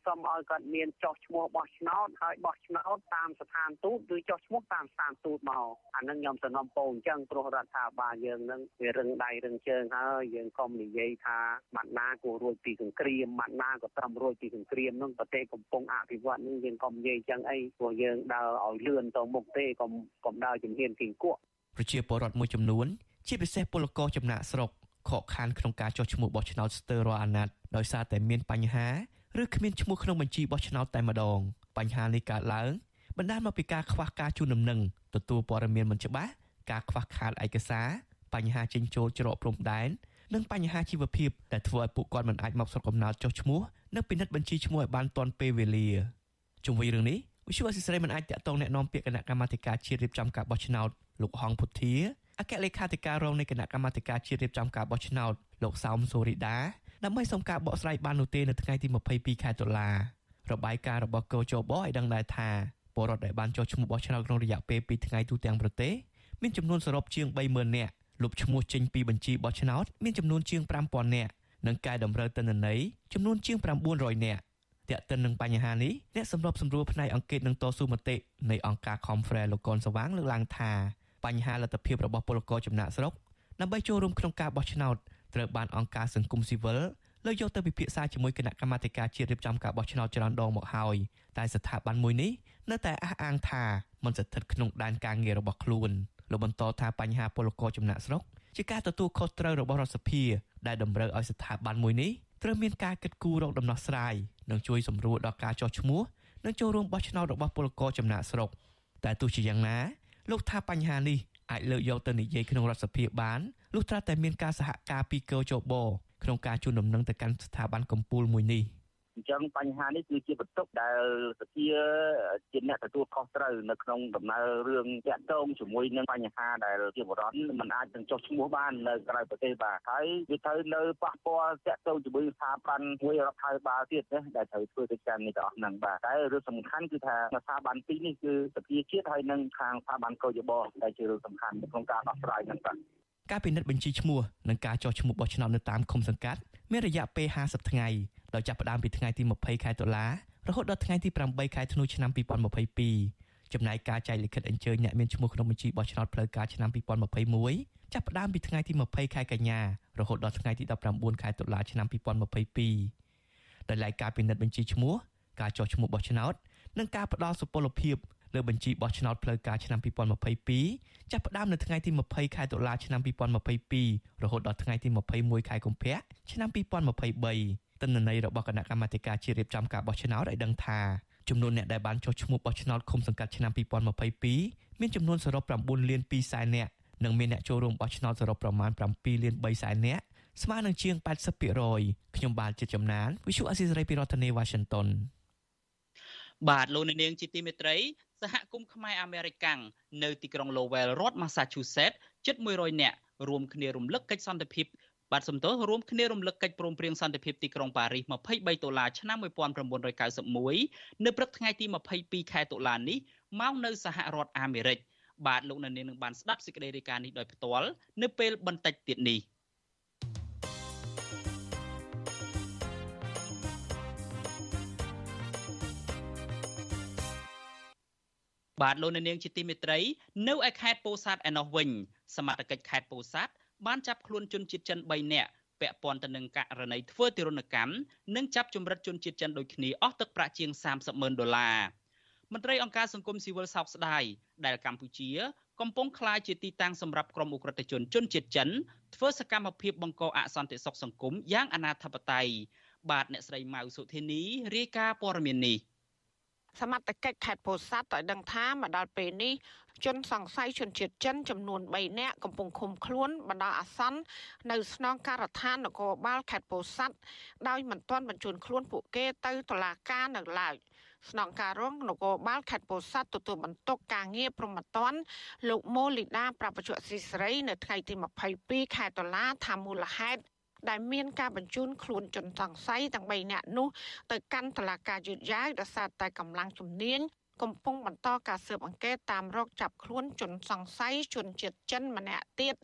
សូមឲ្យគាត់មានចោះឈ្មោះបោះឆ្នោតហើយបោះឆ្នោតតាមស្ថានទូតឬចោះឈ្មោះតាមស្ថានទូតមកអានឹងខ្ញុំសំណុំពោអញ្ចឹងព្រោះរដ្ឋាភិបាលយើងនឹងវារឹងដៃរឹងជើងហើយយើងកុំនិយាយថាបាត់ណាគួររួចពីសង្គ្រាមបាត់ណាក៏ត្រឹមរួចពីសង្គ្រាមនឹងប្រទេសកំពុងអភិវឌ្ឍនឹងយើងកុំនិយាយអញ្ចឹងអីព្រោះយើងដើរឲ្យលឿនទៅមុខទេកុំកុំដើរជំហានគីងគក់ប្រជាពលរដ្ឋមួយចំនួន ជាពិសេសពលករចំណាក់ស្រុកខកខានក្នុងការចុះឈ្មោះបោះឆ្នោតស្ទើររាល់អាណត្តិដោយសារតែមានបញ្ហាឬគ្មានឈ្មោះក្នុងបញ្ជីបោះឆ្នោតតែម្ដងបញ្ហានេះកើតឡើងបណ្ដាលមកពីការខ្វះការជូនដំណឹងទទួលព័ត៌មានមិនច្បាស់ការខ្វះខាតឯកសារបញ្ហាចិញ្ចោលច្រកព្រំដែននិងបញ្ហាជីវភាពដែលធ្វើឲ្យពួកគាត់មិនអាចមកស្រុកកំណើតចុះឈ្មោះនិងពិនិត្យបញ្ជីឈ្មោះឲ្យបានទាន់ពេលវេលាជុំវិញរឿងនេះវិសុវអសិសរីមិនអាចតាក់ទងแนะនាំពាក្យគណៈកម្មាធិការជាតិរៀបចំការបោះឆ្នោតលោកហងពុធា អគ្គលេខាធិការរងនៃគណៈកម្មាធិការជាតិរៀបចំការបោះឆ្នោតលោកសោមសូរីដាដើម្បីសុំការបកស្រាយបាននោះទេនៅថ្ងៃទី22ខែតុលារបាយការណ៍របស់កោជបឲ្យដឹងដែរថាពលរដ្ឋដែលបានចុះឈ្មោះបោះឆ្នោតក្នុងរយៈពេល2ថ្ងៃទូទាំងប្រទេសមានចំនួនសរុបជាង30000នាក់លុបឈ្មោះចេញពីបញ្ជីបោះឆ្នោតមានចំនួនជាង5000នាក់និងកែតម្រូវទិន្នន័យចំនួនជាង900នាក់ទាក់ទិននឹងបញ្ហានេះអ្នកសម្របសម្រួលផ្នែកអង្គការនឹងតស៊ូមតិនៃអង្គការ Confrere លោកកនសវាងលើកឡើងថា បញ្ហាលទ្ធភាពរបស់ពលករចំណាក់ស្រុកដើម្បីចូលរួមក្នុងការបោះឆ្នោតត្រូវបានអង្គការសង្គមស៊ីវិលលើកយកទៅពិភាក្សាជាមួយគណៈកម្មាធិការជាតិរៀបចំការបោះឆ្នោតច្រើនដងមកហើយតែស្ថាប័នមួយនេះនៅតែអះអាងថាមិនស្ថិតក្នុងដែនការងាររបស់ខ្លួនលោកបន្តថាបញ្ហាពលករចំណាក់ស្រុកជាការទទួលខុសត្រូវរបស់រដ្ឋសភាដែលតម្រូវឲ្យស្ថាប័នមួយនេះត្រូវមានការគិតគូររកដំណោះស្រាយនិងជួយសម្រួលដល់ការចោះឈ្មោះនិងចូលរួមបោះឆ្នោតរបស់ពលករចំណាក់ស្រុកតែទោះជាយ៉ាងណា លោកថាបញ្ហានេះអាចលើកយកទៅនិយាយក្នុងរដ្ឋសភាបានលុះត្រាតែមានការសហការពីកោជបក្នុងការជូនដំណឹងទៅកាន់ស្ថាប័នកម្ពុជាមួយនេះ អញ្ចឹងបញ្ហានេះគឺជាបន្ទុកដែលសភាជាអ្នកទទួលខុសត្រូវនៅក្នុងដំណើររឿងតាក់ទងជាមួយនឹងបញ្ហាដែលជាបរិបទมันអាចនឹងចុះឈ្មោះបាននៅក្រៅប្រទេសបាទហើយវាត្រូវនៅប៉ះពាល់តាក់ទងជាមួយស្ថាប័នមួយរដ្ឋាភិបាលទៀតណាដែលត្រូវធ្វើកិច្ចការនេះទាំងអស់ហ្នឹងបាទតែរឿងសំខាន់គឺថាស្ថាប័នពីរនេះគឺសភាជាតិហើយនិងខាងស្ថាប័នកោយបដែលជារឿងសំខាន់ក្នុងការដោះស្រាយហ្នឹងបាទ ការពិនិត្យបញ្ជីឈ្មោះនិងការចុះឈ្មោះបោះឆ្នោតនៅតាមឃុំសង្កាត់មានរយៈពេល50ថ្ងៃដោយចាប់ផ្ដើមពីថ្ងៃទី20ខែតុលារហូតដល់ថ្ងៃទី8ខែធ្នូឆ្នាំ2022ចំណែកការចែកលិខិតអញ្ជើញអ្នកមានឈ្មោះក្នុងបញ្ជីបោះឆ្នោតផ្លូវការឆ្នាំ2021ចាប់ផ្ដើមពីថ្ងៃទី20ខែកញ្ញារហូតដល់ថ្ងៃទី19ខែតុលាឆ្នាំ2022ដោយឡែកការពិនិត្យបញ្ជីឈ្មោះការចុះឈ្មោះបោះឆ្នោតនិងការផ្ដល់សុពលភាព លើបញ្ជីបោះឆ្នោតផ្លូវការឆ្នាំ2022ចាប់ផ្ដើមនៅថ្ងៃទី20ខែតុលាឆ្នាំ2022រហូតដល់ថ្ងៃទី21ខែកុម្ភៈឆ្នាំ2023ទិន្នន័យរបស់គណៈកម្មាធិការជាតិរៀបចំការបោះឆ្នោតឲ្យដឹងថាចំនួនអ្នកដែលបានចុះឈ្មោះបោះឆ្នោតឃុំសង្កាត់ឆ្នាំ2022មានចំនួនសរុប9លាន2សែននាក់និងមានអ្នកចូលរួមបោះឆ្នោតសរុបប្រមាណ7លាន3សែននាក់ស្មើនឹងជាង80%ខ្ញុំបាទជាចំណាន Visual Assisray ពីរដ្ឋធានី Washington បាទលោកនាងជាទីមេត្រី សហគមន៍ខ្មែរអាមេរិកាំងនៅទីក្រុង Lowell រដ្ឋ Massachusetts ជិត100នាក់រួមគ្នារំលឹកកិច្ចសន្តិភាពបាទសំទោសរួមគ្នារំលឹកកិច្ចព្រមព្រៀងសន្តិភាពទីក្រុងប៉ារីស23ដុល្លារឆ្នាំ1991នៅព្រឹកថ្ងៃទី22ខែតុលានេះមកនៅសហរដ្ឋអាមេរិកបាទលោកនៅនាងនឹងបានស្ដាប់សេចក្តីរាយការណ៍នេះដោយផ្ទាល់នៅពេលបន្តិចទៀតនេះ។ បាទលោកនាងជាទីមេត្រីនៅឯខេត្តពោធិ៍សាត់ឯណោះវិញសមត្ថកិច្ចខេត្តពោធិ៍សាត់បានចាប់ខ្លួនជនជាតិចិន3នាក់ពាក់ព័ន្ធទៅនឹងករណីធ្វើទារុណកម្មនិងចាប់ជំរិតជនជាតិចិនដូចគ្នាអស់ទឹកប្រាក់ជាង30ម៉ឺនដុល្លារមន្ត្រីអង្គការសង្គមស៊ីវិលសោកស្ដាយដែលកម្ពុជា កំពុងក្លាយជាទីតាំងសម្រាប់ក្រុមអ ுக ្រិតជនជនជាតិចិនធ្វើសកម្មភាពបង្កអសន្តិសុខសង្គមយ៉ាងអនាធបត័យបាទអ្នកស្រីម៉ៅសុធានីរាយការណ៍ព័ត៌មាននេះ សមត្ថកិច្ចខេត្តពោធិ៍សាត់ឲ្យដឹងថាមកដល់ពេលនេះជនសង្ស័យជនជាតិចិនចំនួន3នាក់កំពុងឃុំខ្លួនបណ្ដោះអាសន្ននៅស្នងការដ្ឋាននគរបាលខេត្តពោធិ៍សាត់ដោយមិនទាន់បញ្ជូនខ្លួនពួកគេទៅតុលាការនៅឡើយស្នងការរងនគរបាលខេត្តពោធិ៍សាត់ទទួលបន្ទុកការងារព្រមត្តនលោកម៉ូលីដាប្រពន្ធស៊ីស្រីនៅថ្ងៃទី22ខែតុលាថាមូលហេតុ ដែលមានការបញ្ជូនខ្លួនជនសង្ស័យទាំង3នាក់នោះទៅកាន់តុលាការយឺតយ៉ាវដោយសារតែកម្លាំងជំនាញកំពុងបន្តការស៊ើបអង្កេតតាមរកចាប់ខ្លួនជនសង្ស័យជនជាតិចិនម្នាក់ទៀត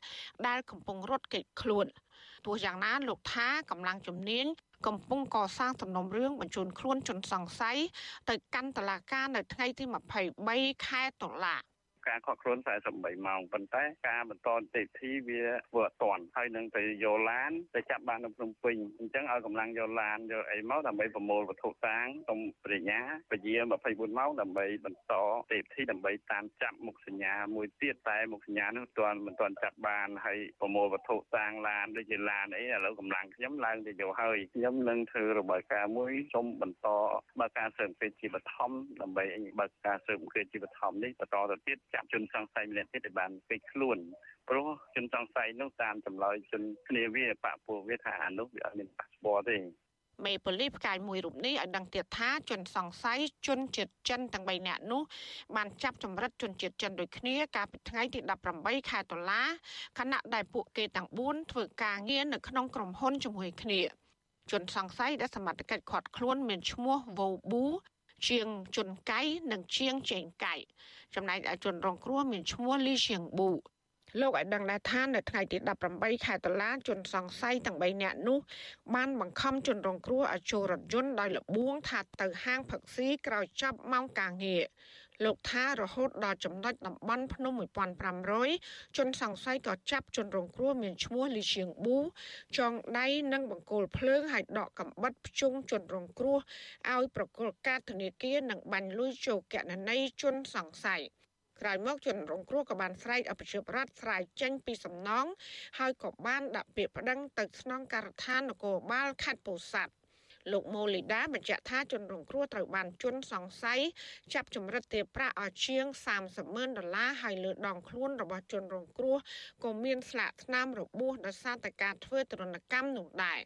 ដែលកំពុងរត់គេចខ្លួនទោះយ៉ាងណាលោកថាកម្លាំងជំនាញកំពុងកសាងសំណុំរឿងបញ្ជូនខ្លួនជនសង្ស័យទៅកាន់តុលាការនៅថ្ងៃទី23ខែតុលា ការខកខ្លួន48ម៉ោងប៉ុន្តែការបន្តនីតិវិធីវាធ្វើអត់ទាន់ហើយនឹងទៅយកឡានទៅចាប់បាននៅភ្នំពេញអញ្ចឹងឲ្យកម្លាំងយកឡានយកអីមកដើម្បីប្រមូលវត្ថុតាងតុំបរិញ្ញាពជា24ម៉ោងដើម្បីបន្តនីតិវិធីដើម្បីតាមចាប់មុខសញ្ញាមួយទៀតតែមុខសញ្ញានោះទាន់មិនទាន់ចាប់បានហើយប្រមូលវត្ថុតាងឡានដូចជាឡានអីឥឡូវកម្លាំងខ្ញុំឡើងទៅយកហើយខ្ញុំនឹងធ្វើរបាយការណ៍មួយសូមបន្តបើកការស៊ើបអង្កេតជាបឋមដើម្បីបើកការស៊ើបអង្កេតជាបឋមនេះបន្តទៅទៀតចាប់ជនសង្ស័យម្នាក់ទៀតដែលបានពេកខ្លួនព្រោះជនសង្ស័យនោះតាមចម្លើយជនគ្នាវាបាក់ពួកវាថាអានោះវាអត់មានប៉ាសពតទេមេប៉ូលីសផ្កាយមួយរូបនេះឲ្យដឹងទៀតថាជនសង្ស័យជនជាតិចិនទាំង3នាក់នោះបានចាប់ចម្រិតជនជាតិចិនដូចគ្នាកាលពីថ្ងៃទី18ខែតុលាខណៈដែលពួកគេទាំង4ធ្វើការងារនៅក្នុងក្រុមហ៊ុនជាមួយគ្នាជនសង្ស័យដែលសមត្ថកិច្ចឃាត់ខ្លួនមានឈ្មោះវ៉ូប៊ូជាងជុនកៃនិងជាងជេងកៃ ចំណែកឯជនរងគ្រោះមានឈ្មោះលីសៀងប៊ូលោកឲ្យដឹងដែរថានៅថ្ងៃទី18ខែតុលាជនសង្ស័យទាំង3នាក់នោះបានបង្ខំជនរងគ្រោះឲ្យចូលរថយន្តដោយលបួងថាទៅហាងផឹកស៊ីក្រោយចាប់ម៉ោងការងារ លោកថារហូតដល់ចំណុចតំបន់ភ្នំ1500ជនសង្ស័យក៏ចាប់ជនរងគ្រោះមានឈ្មោះលីឈៀងប៊ូចងដៃនិងបង្គោលភ្លើងហើយដកកំបិតភ្ជុងជនរងគ្រោះឲ្យប្រកល់កាតធនាគារនិងបាញ់លុយចូលគណនីជនសង្ស័យក្រោយមកជនរងគ្រោះក៏បានស្រែកអភិជាបរដ្ឋស្រាយចេញពីសំណងហើយក៏បានដាក់ពាក្យប្តឹងទៅស្នងការដ្ឋាននគរបាលខេត្តពោធិ៍សាត់ លោកម៉ូលីដាបញ្ជាក់ថាជនរងគ្រោះត្រូវបានជន់សង្ស័យចាប់ចម្រិតទារប្រាក់ឲ្យជាង30ម៉ឺនដុល្លារហើយលើដងខ្លួនរបស់ជនរងគ្រោះក៏មានស្លាកស្នាមរបួសដោយសារតែការធ្វើទរណកម្មនោះដែរ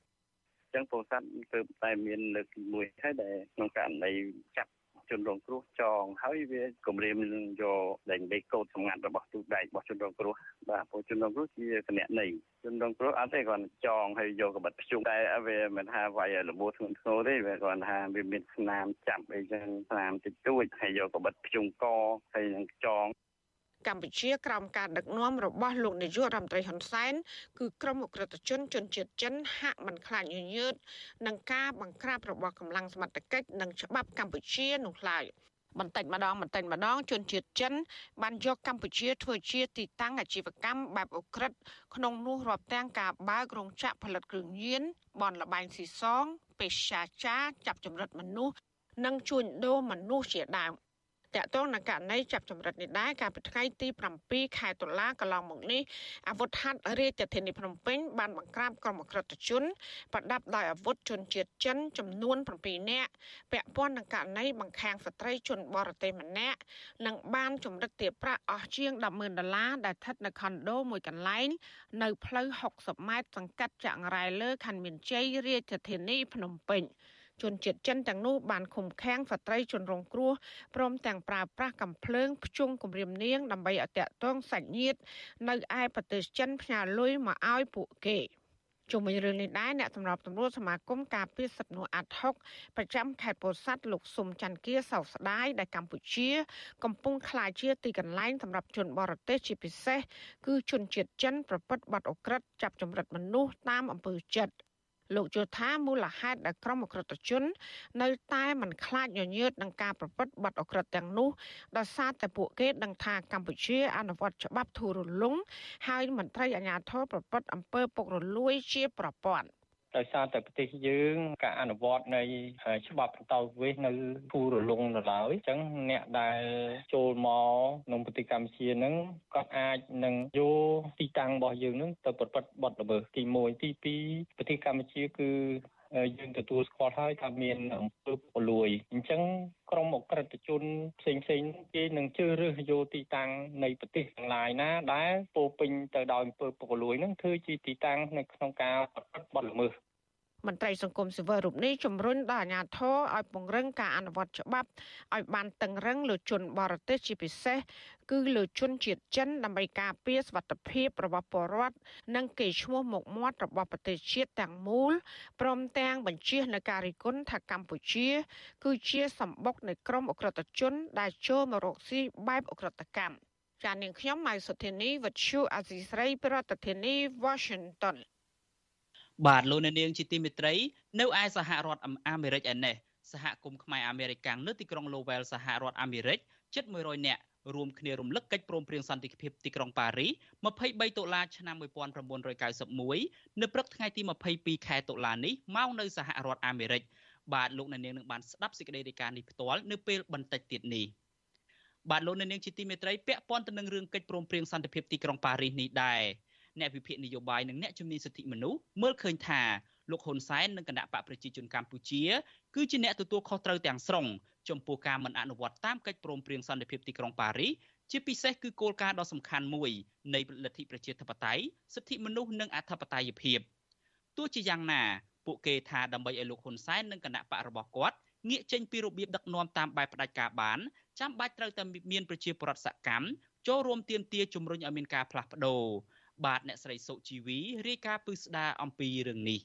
ចឹងពោធិ៍សាត់គឺតែមានលើកទី1ហើយដែលក្នុងករណីចាប់ ជនរងគ្រោះចងហើយវាគម្រាមនឹងយកដែងដីកោតសម្ងាត់របស់ទូដែករបស់ជនរងគ្រោះបាទព្រោះជនរងគ្រោះជាគណនេយ្យជនរងគ្រោះអត់ទេគាត់ចងហើយយកកបិតភ្ជុំតែវាមិនថាវាយរបួសធ្ងន់ធ្ងរទេវាគាត់ថាវាមានស្នាមចាប់អីចឹងស្នាមតិចតួចហើយយកកបិតភ្ជុំកហើយនឹងចង កម្ពុជាក្រោមការដឹកនាំរបស់លោកនាយករដ្ឋមន្ត្រីហ៊ុនសែនគឺក្រមអក្រិតជនជនជាតិចិនហាក់មិនខ្លាចញញើតនឹងការបង្ក្រាបរបស់កម្លាំងសមត្ថកិច្ចនិងច្បាប់កម្ពុជានោះឡើយបន្តិចម្ដងបន្តិចម្ដងជនជាតិចិន បានយកកម្ពុជាធ្វើជាទីតាំងអាជីវកម្មបែបអ ுக ្រិតក្នុងនោះរាប់ទាំងការបើករោងចក្រផលិតគ្រឿងញៀនបនលបែងស៊ីសង ពេទ្យចាចាចាប់ចម្រិតមនុស្សនិងជួញដូរមនុស្សជាដើម តកតងនឹងករណីចាប់ចម្រិតនេះដែរកាលពីថ្ងៃទី7ខែតុលាកន្លងមកនេះអាវុធហត្ថរាជធានីភ្នំពេញបានបង្ក្រាបក្រុមអក្រិតជនប្រដាប់ដោយអាវុធជនជាតិចិនចំនួន7នាក់ពាក់ព័ន្ធនឹងករណីបង្ខាំងស្ត្រីជនបរទេសម្នាក់និងបានចម្រិតទារប្រាក់អស់ជាង100,000ដុល្លារដែលស្ថិតនៅខុនដូមួយកន្លែងនៅផ្លូវ60ម៉ែត្រសង្កាត់ចាក់រ៉ែលើខណ្ឌមានជ័យរាជធានីភ្នំពេញ ជនជាតិចិនទាំងនោះបានឃុំឃាំងស្ត្រីជនរងគ្រោះព្រមទាំងប្រើប្រាស់កំភ្លើងភ្ជង់គំរាមនាងដើម្បីឲ្យតាក់ទងសាច់ញាតិនៅឯប្រទេសចិនផ្ញើលុយមកឲ្យពួកគេជុំវិញរឿងនេះដែរអ្នកសម្របសម្រួលសមាគមការពារសិទ្ធិមនុស្សអាត់ហុកប្រចាំខេត្តពោធិ៍សាត់លោកស៊ុំច័ន្ទគាសោកស្ដាយដែលកម្ពុជា កំពុងក្លាយជាទីកន្លែងសម្រាប់ជនបរទេសជាពិសេសគឺជនជាតិចិនប្រព្រឹត្តបទអក្រិតចាប់ចម្រិតមនុស្សតាមអំពើចិត្ត លោកយល់ថាមូលហេតុដែលក្រុមអក្រិតជន នៅតែមិនខ្លាចញញើតនឹងការប្រព្រឹត្តបទអក្រិតទាំងនោះដោយសារតែពួកគេដឹងថាកម្ពុជាអនុវត្តច្បាប់ធូររលុងហើយមន្ត្រីអាជ្ញាធរប្រព្រឹត្តអំពើពុករលួយជាប្រព័ន្ធ ដោយសារតែប្រទេសយើងការអនុវត្តនៃច្បាប់បន្តវិសនៅគូរលងនៅឡើយអញ្ចឹងអ្នកដែលចូលមកក្នុងប្រទេសកម្ពុជាហ្នឹងគាត់អាចនឹងយកទីតាំងរបស់យើងហ្នឹងទៅប្រព្រឹត្តបទល្មើសទី1ទី2ប្រទេសកម្ពុជាគឺ យើងទទួលស្គាល់ហើយថាមានអំពើពលួយអញ្ចឹងក្រុមអក្រិតជនផ្សេងផ្សេងគេនឹងជ្រើសរើសយកទីតាំងនៃប្រទេសទាំងឡាយណាដែលពោពេញទៅដោយអំពើពលួយនឹងធ្វើជាទីតាំងនៅក្នុងការប្រព្រឹត្តបទល្មើស មន្ត្រីសង្គមស៊ីវិលរូបនេះជំរុញដល់អាជ្ញាធរឲ្យពង្រឹងការអនុវត្តច្បាប់ឲ្យបានតឹងរឹងលើជនបរទេសជាពិសេសគឺលើជនជាតិចិនដើម្បីការពារសវត្ថិភាពរបស់ពលរដ្ឋនិងកេរ្តិ៍ឈ្មោះមុខមាត់របស់ប្រទេសជាតិទាំងមូលព្រមទាំងបញ្ជានៅការរិះគន់ថាកម្ពុជា គឺជាសម្បុកនៃក្រុមអក្រិតជន ដែលចូលមករកស៊ីបែបអក្រិតកម្មចាននាងខ្ញុំម៉ៃសុធានីវັດឈូអាស៊ីស្រីប្រធានាធិបតី Washington បាទលោកអ្នកនាងជាទីមេត្រីនៅឯសហរដ្ឋអាមេរិកឯនេះសហគមន៍ខ្មែរអាមេរិកាំងនៅទីក្រុង Lowell សហរដ្ឋអាមេរិកជិត100នាក់រួមគ្នារំលឹកកិច្ចព្រមព្រៀងសន្តិភាពទីក្រុងប៉ារី23តុលាឆ្នាំ1991នៅព្រឹកថ្ងៃទី22ខែតុលានេះមកនៅសហរដ្ឋអាមេរិកបាទលោកអ្នកនាងនឹងបានស្ដាប់សេចក្តីរាយការណ៍នេះផ្ទាល់នៅពេលបន្តិចទៀតនេះបាទលោកអ្នកនាងជាទីមេត្រីពាក់ព័ន្ធទៅនឹងរឿងកិច្ចព្រមព្រៀងសន្តិភាពទីក្រុងប៉ារីសនេះដែរ អ្នកវិភាគនយោបាយនិងអ្នកជំនាញសិទ្ធិមនុស្សមើលឃើញថាលោកហ៊ុនសែននិងគណៈបកប្រជាជនកម្ពុជាគឺជាអ្នកទទួលខុសត្រូវទាំងស្រុងចំពោះការមិនអនុវត្តតាមកិច្ចព្រមព្រៀងសន្តិភាពទីក្រុងប៉ារីសជាពិសេសគឺគោលការណ៍ដ៏សំខាន់មួយនៃលទ្ធិប្រជាធិបតេយ្យសិទ្ធិមនុស្សនិងអធិបតេយ្យភាពទោះជាយ៉ាងណាពួកគេថាដើម្បីឲ្យលោកហ៊ុនសែននិងគណៈបករបស់គាត់ងាកចេញពីរបៀបដឹកនាំតាមបែបផ្ដាច់ការបានចាំបាច់ត្រូវតែមានប្រជាពលរដ្ឋសកម្មចូលរួមទាមទារជំរុញឲ្យមានការផ្លាស់ប្ដូរ បាទអ្នកស្រីសុជីវីរាយការណ៍ពឹស្ដារអំពីរឿងនេះ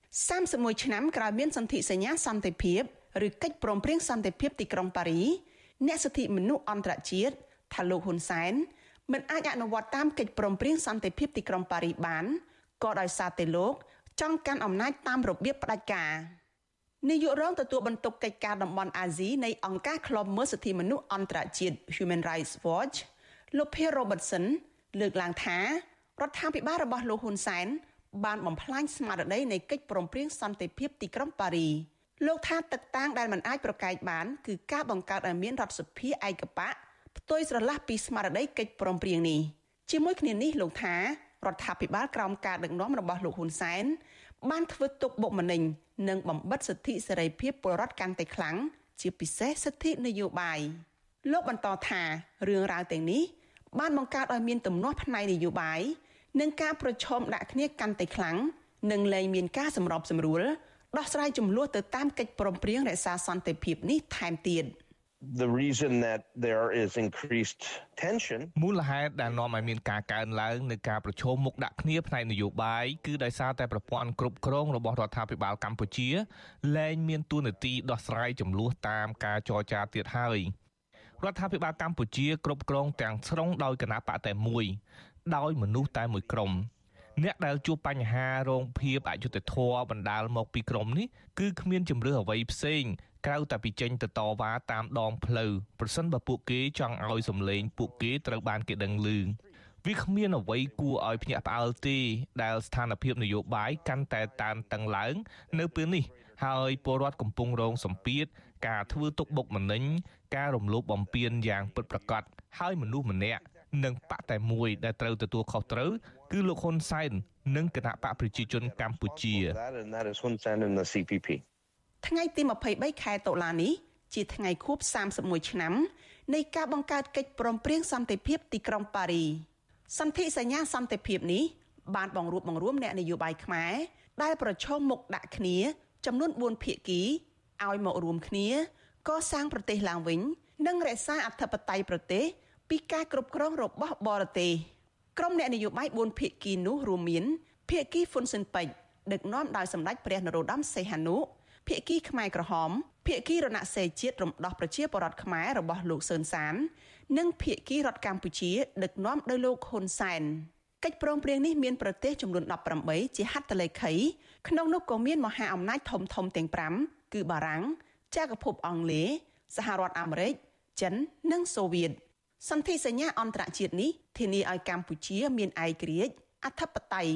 31ឆ្នាំក្រោយមានសន្ធិសញ្ញាសន្តិភាពឬកិច្ចព្រមព្រៀងសន្តិភាពទីក្រុងប៉ារីអ្នកសិទ្ធិមនុស្សអន្តរជាតិថាលោកហ៊ុនសែនមិនអាចអនុវត្តតាមកិច្ចព្រមព្រៀងសន្តិភាពទីក្រុងប៉ារីបានក៏ដោយសារតែលោកចង់កាន់អំណាចតាមរបៀបផ្ដាច់ការនាយករងទទួលបន្ទុកកិច្ចការតំបន់អាស៊ីនៃអង្គការឃ្លាំមើលសិទ្ធិមនុស្សអន្តរជាតិ Human Rights Watch លោក Pierre Robertson លើកឡើងថារដ្ឋាភិបាលរបស់លោកហ៊ុនសែនបានបំផ្លាញស្មារតីនៃកិច្ចព្រមព្រៀងសន្តិភាពទីក្រុងប៉ារីលោកថាទឹកតាំងដែលមិនអាចប្រកែកបានគឺការបង្កើតឲ្យមានរដ្ឋសភាឯកបកផ្ទុយស្រឡះពីស្មារតីកិច្ចព្រមព្រៀងនេះជាមួយគ្នានេះលោកថារដ្ឋាភិបាលក្រោមការដឹកនាំរបស់លោកហ៊ុនសែនបានធ្វើទុកបុកម្នេញនិងបំបិតសិទ្ធិសេរីភាពពលរដ្ឋកាន់តែខ្លាំងជាពិសេសសិទ្ធិនយោបាយលោកបន្តថារឿងរ៉ាវទាំងនេះ បានបង្កើតឲ្យមានទំនាស់ផ្នែកនយោបាយនិងការប្រឈមដាក់គ្នាកាន់តែខ្លាំងនិងលែងមានការសម្របសម្រួលដោះស្រាយចំនួនទៅតាមកិច្ចព្រមព្រៀងរក្សាសន្តិភាពនេះថែមទៀត the reason that there is increased tension មូលហេតុដែលនាំឲ្យមានការកើនឡើងនៃការប្រឈមមុខដាក់គ្នាផ្នែកនយោបាយគឺដោយសារតែប្រព័ន្ធគ្រប់គ្រងរបស់រដ្ឋាភិបាលកម្ពុជាលែងមានទួនាទីដោះស្រាយចំនួនតាមការចរចាទៀតហើយ រដ្ឋាភិបាលកម្ពុជាគ្រប់គ្រងទាំងស្រុងដោយគណៈបកតែមួយដោយមនុស្សតែមួយក្រុមអ្នកដែលជួបបញ្ហារងភាពអយុត្តិធម៌បណ្ដាលមកពីក្រុមនេះគឺគ្មានជំរឿអ្វីផ្សេងក្រៅតែពីចេញទៅតវ៉ាតាមដងផ្លូវប្រសិនបើពួកគេចង់ឲ្យសម្លេងពួកគេត្រូវបានគេដឹងឮវាគ្មានអ្វីគួរឲ្យភ្ញាក់ផ្អើលទេដែលស្ថានភាពនយោបាយកាន់តែតានតឹងឡើង នៅពេលនេះ ហើយពលរដ្ឋកំពុងរងសម្ពាធការធ្វើទុកបុកម្នេញ ការរំលោភបំពានយ៉ាងពិតប្រាកដហើយមនុស្សម្នាក់និងបកតែមួយដែលត្រូវទទួលខុសត្រូវគឺលោកហ៊ុនសែននិងគណៈបកប្រជាជនកម្ពុជាថ្ងៃទី23ខែតុលានេះជាថ្ងៃខួប31ឆ្នាំនៃការបង្កើតកិច្ចព្រមព្រៀងសន្តិភាពទីក្រុងប៉ារីសន្ធិសញ្ញាសន្តិភាពនេះបានបង្រួបបង្រួមអ្នកនយោបាយខ្មែរដែលប្រឈមមុខដាក់គ្នាចំនួន4ភាគីឲ្យមករួមគ្នា កសាងប្រទេសឡើងវិញ និងរក្សាអធិបតេយ្យប្រទេសពីការគ្រប់គ្រងរបស់បរទេសក្រុមអ្នកនយោបាយ4ភាគីនោះរួមមានភាគីហ៊ុនស៊ិនពេជ្រដឹកនាំដោយសម្ដេចព្រះនរោត្តមសីហនុភាគីខ្មែរក្រហមភាគីរណសេរីជាតិរំដោះប្រជាពលរដ្ឋខ្មែររបស់លោកសឿនសាន និងភាគីរដ្ឋកម្ពុជា ដឹកនាំដោយលោកហ៊ុនសែនកិច្ចព្រមព្រៀងនេះមានប្រទេសចំនួន18ជាហត្ថលេខីក្នុងនោះក៏មានមហាអំណាចធំធំទាំង5គឺបារាំង ចក្រភពអង់គ្លេសសហរដ្ឋអាមេរិកចិននិងសូវៀតសន្ធិសញ្ញាអន្តរជាតិនេះធានាឲ្យកម្ពុជាមានឯករាជ្យអធិបតេយ្យ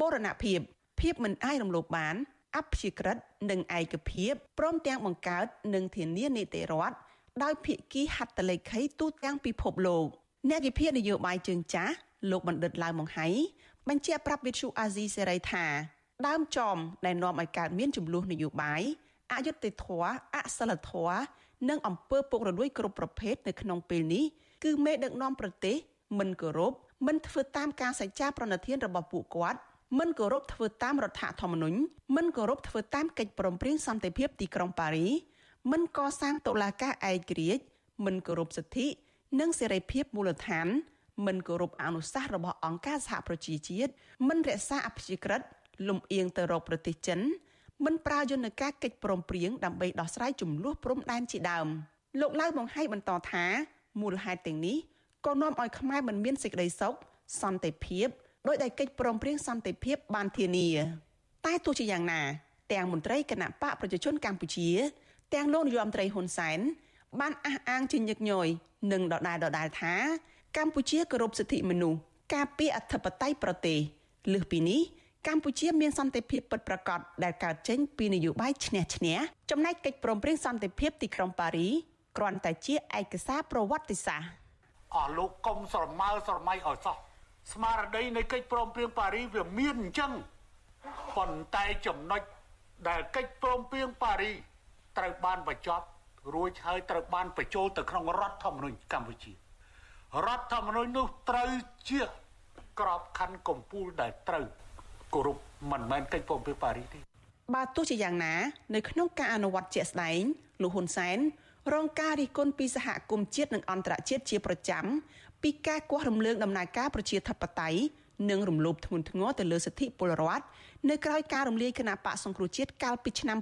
បូរណភាពភាពមិនអាចរំលោភបានអព្យាក្រឹតនិងឯកភាពព្រមទាំងបង្កើតនិងធានានីតិរដ្ឋដោយភាគីហត្ថលេខីទូទាំងពិភពលោកអ្នកវិភាគនយោបាយជើងចាស់លោកបណ្ឌិតឡាវម៉ុងហៃបញ្ជាក់ប្រាប់វិទ្យុអាស៊ីសេរីថាដើមចំដែលនាំឲ្យកើតមានចំនួននយោបាយ អយុត្តិធម៌អសិលធម៌និងអំពើពុករលួយគ្រប់ប្រភេទនៅក្នុងពេលនេះគឺមេដឹកនាំប្រទេសមិនគោរពមិនធ្វើតាមការសច្ចាប្រណិធានរបស់ពួកគាត់មិនគោរពធ្វើតាមរដ្ឋធម្មនុញ្ញមិនគោរពធ្វើតាមកិច្ចព្រមព្រៀងសន្តិភាពទីក្រុងប៉ារីមិនកសាងតុលាការឯករាជ្យមិនគោរពសិទ្ធិ និងសេរីភាពមូលដ្ឋាន មិនគោរពអនុសាសន៍របស់អង្គការសហប្រជាជាតិមិនរក្សាអព្យាក្រឹតលំអៀងទៅរកប្រទេសចិន មិនប្រើយន្តការកិច្ចព្រមព្រៀងដើម្បីដោះស្រាយចំនួនព្រំដែនជាដើមលោកឡៅបង្ហាញបន្តថាមូលហេតុទាំងនេះក៏នាំឲ្យខ្មែរមិនមានសេចក្តីសុខសន្តិភាពដោយដែលកិច្ចព្រមព្រៀងសន្តិភាពបានធានា តែទោះជាយ៉ាងណាទាំងមន្ត្រីគណៈបកប្រជាជនកម្ពុជា ទាំងលោកនាយរដ្ឋមន្ត្រីហ៊ុនសែនបានអះអាងជាញឹកញយនិងដដែលដដែលថា កម្ពុជាគោរពសិទ្ធិមនុស្សការពារអធិបតេយ្យប្រទេសលើសពីនេះ កម្ពុជាមានសន្តិភាពពិតប្រាកដដែលកើតចេញពីនយោបាយឈ្នះឈ្នះចំណែកកិច្ចព្រមព្រៀងសន្តិភាពទីក្រុងប៉ារីគ្រាន់តែជាឯកសារប្រវត្តិសាស្ត្រអស់លោកកុំស្រមើស្រមៃឲ្យសោះស្មារតីនៃកិច្ចព្រមព្រៀងប៉ារីវាមានអញ្ចឹងប៉ុន្តែចំណុចដែលកិច្ចព្រមព្រៀងប៉ារីត្រូវបានបញ្ចប់រួចហើយត្រូវបានបញ្ចូលទៅក្នុងរដ្ឋធម្មនុញ្ញកម្ពុជារដ្ឋធម្មនុញ្ញនោះត្រូវជាក្របខ័ណ្ឌកម្ពុជាដែលត្រូវ គោរពមិនមែនកិច្ចព្រមព្រៀងប៉ារីទេបើទោះជាយ៉ាងណា នៅក្នុងការអនុវត្តជាក់ស្ដែងលោកហ៊ុនសែនរងការរិះគន់ពីសហគមន៍ជាតិនិងអន្តរជាតិជាប្រចាំពីការគាស់រំលើងដំណើរការប្រជាធិបតេយ្យនិងរំលោភធ្ងន់ធ្ងរទៅលើសិទ្ធិពលរដ្ឋនៅក្រៅការរំលាយគណៈបកសង្គ្រោះជាតិកាលពីឆ្នាំ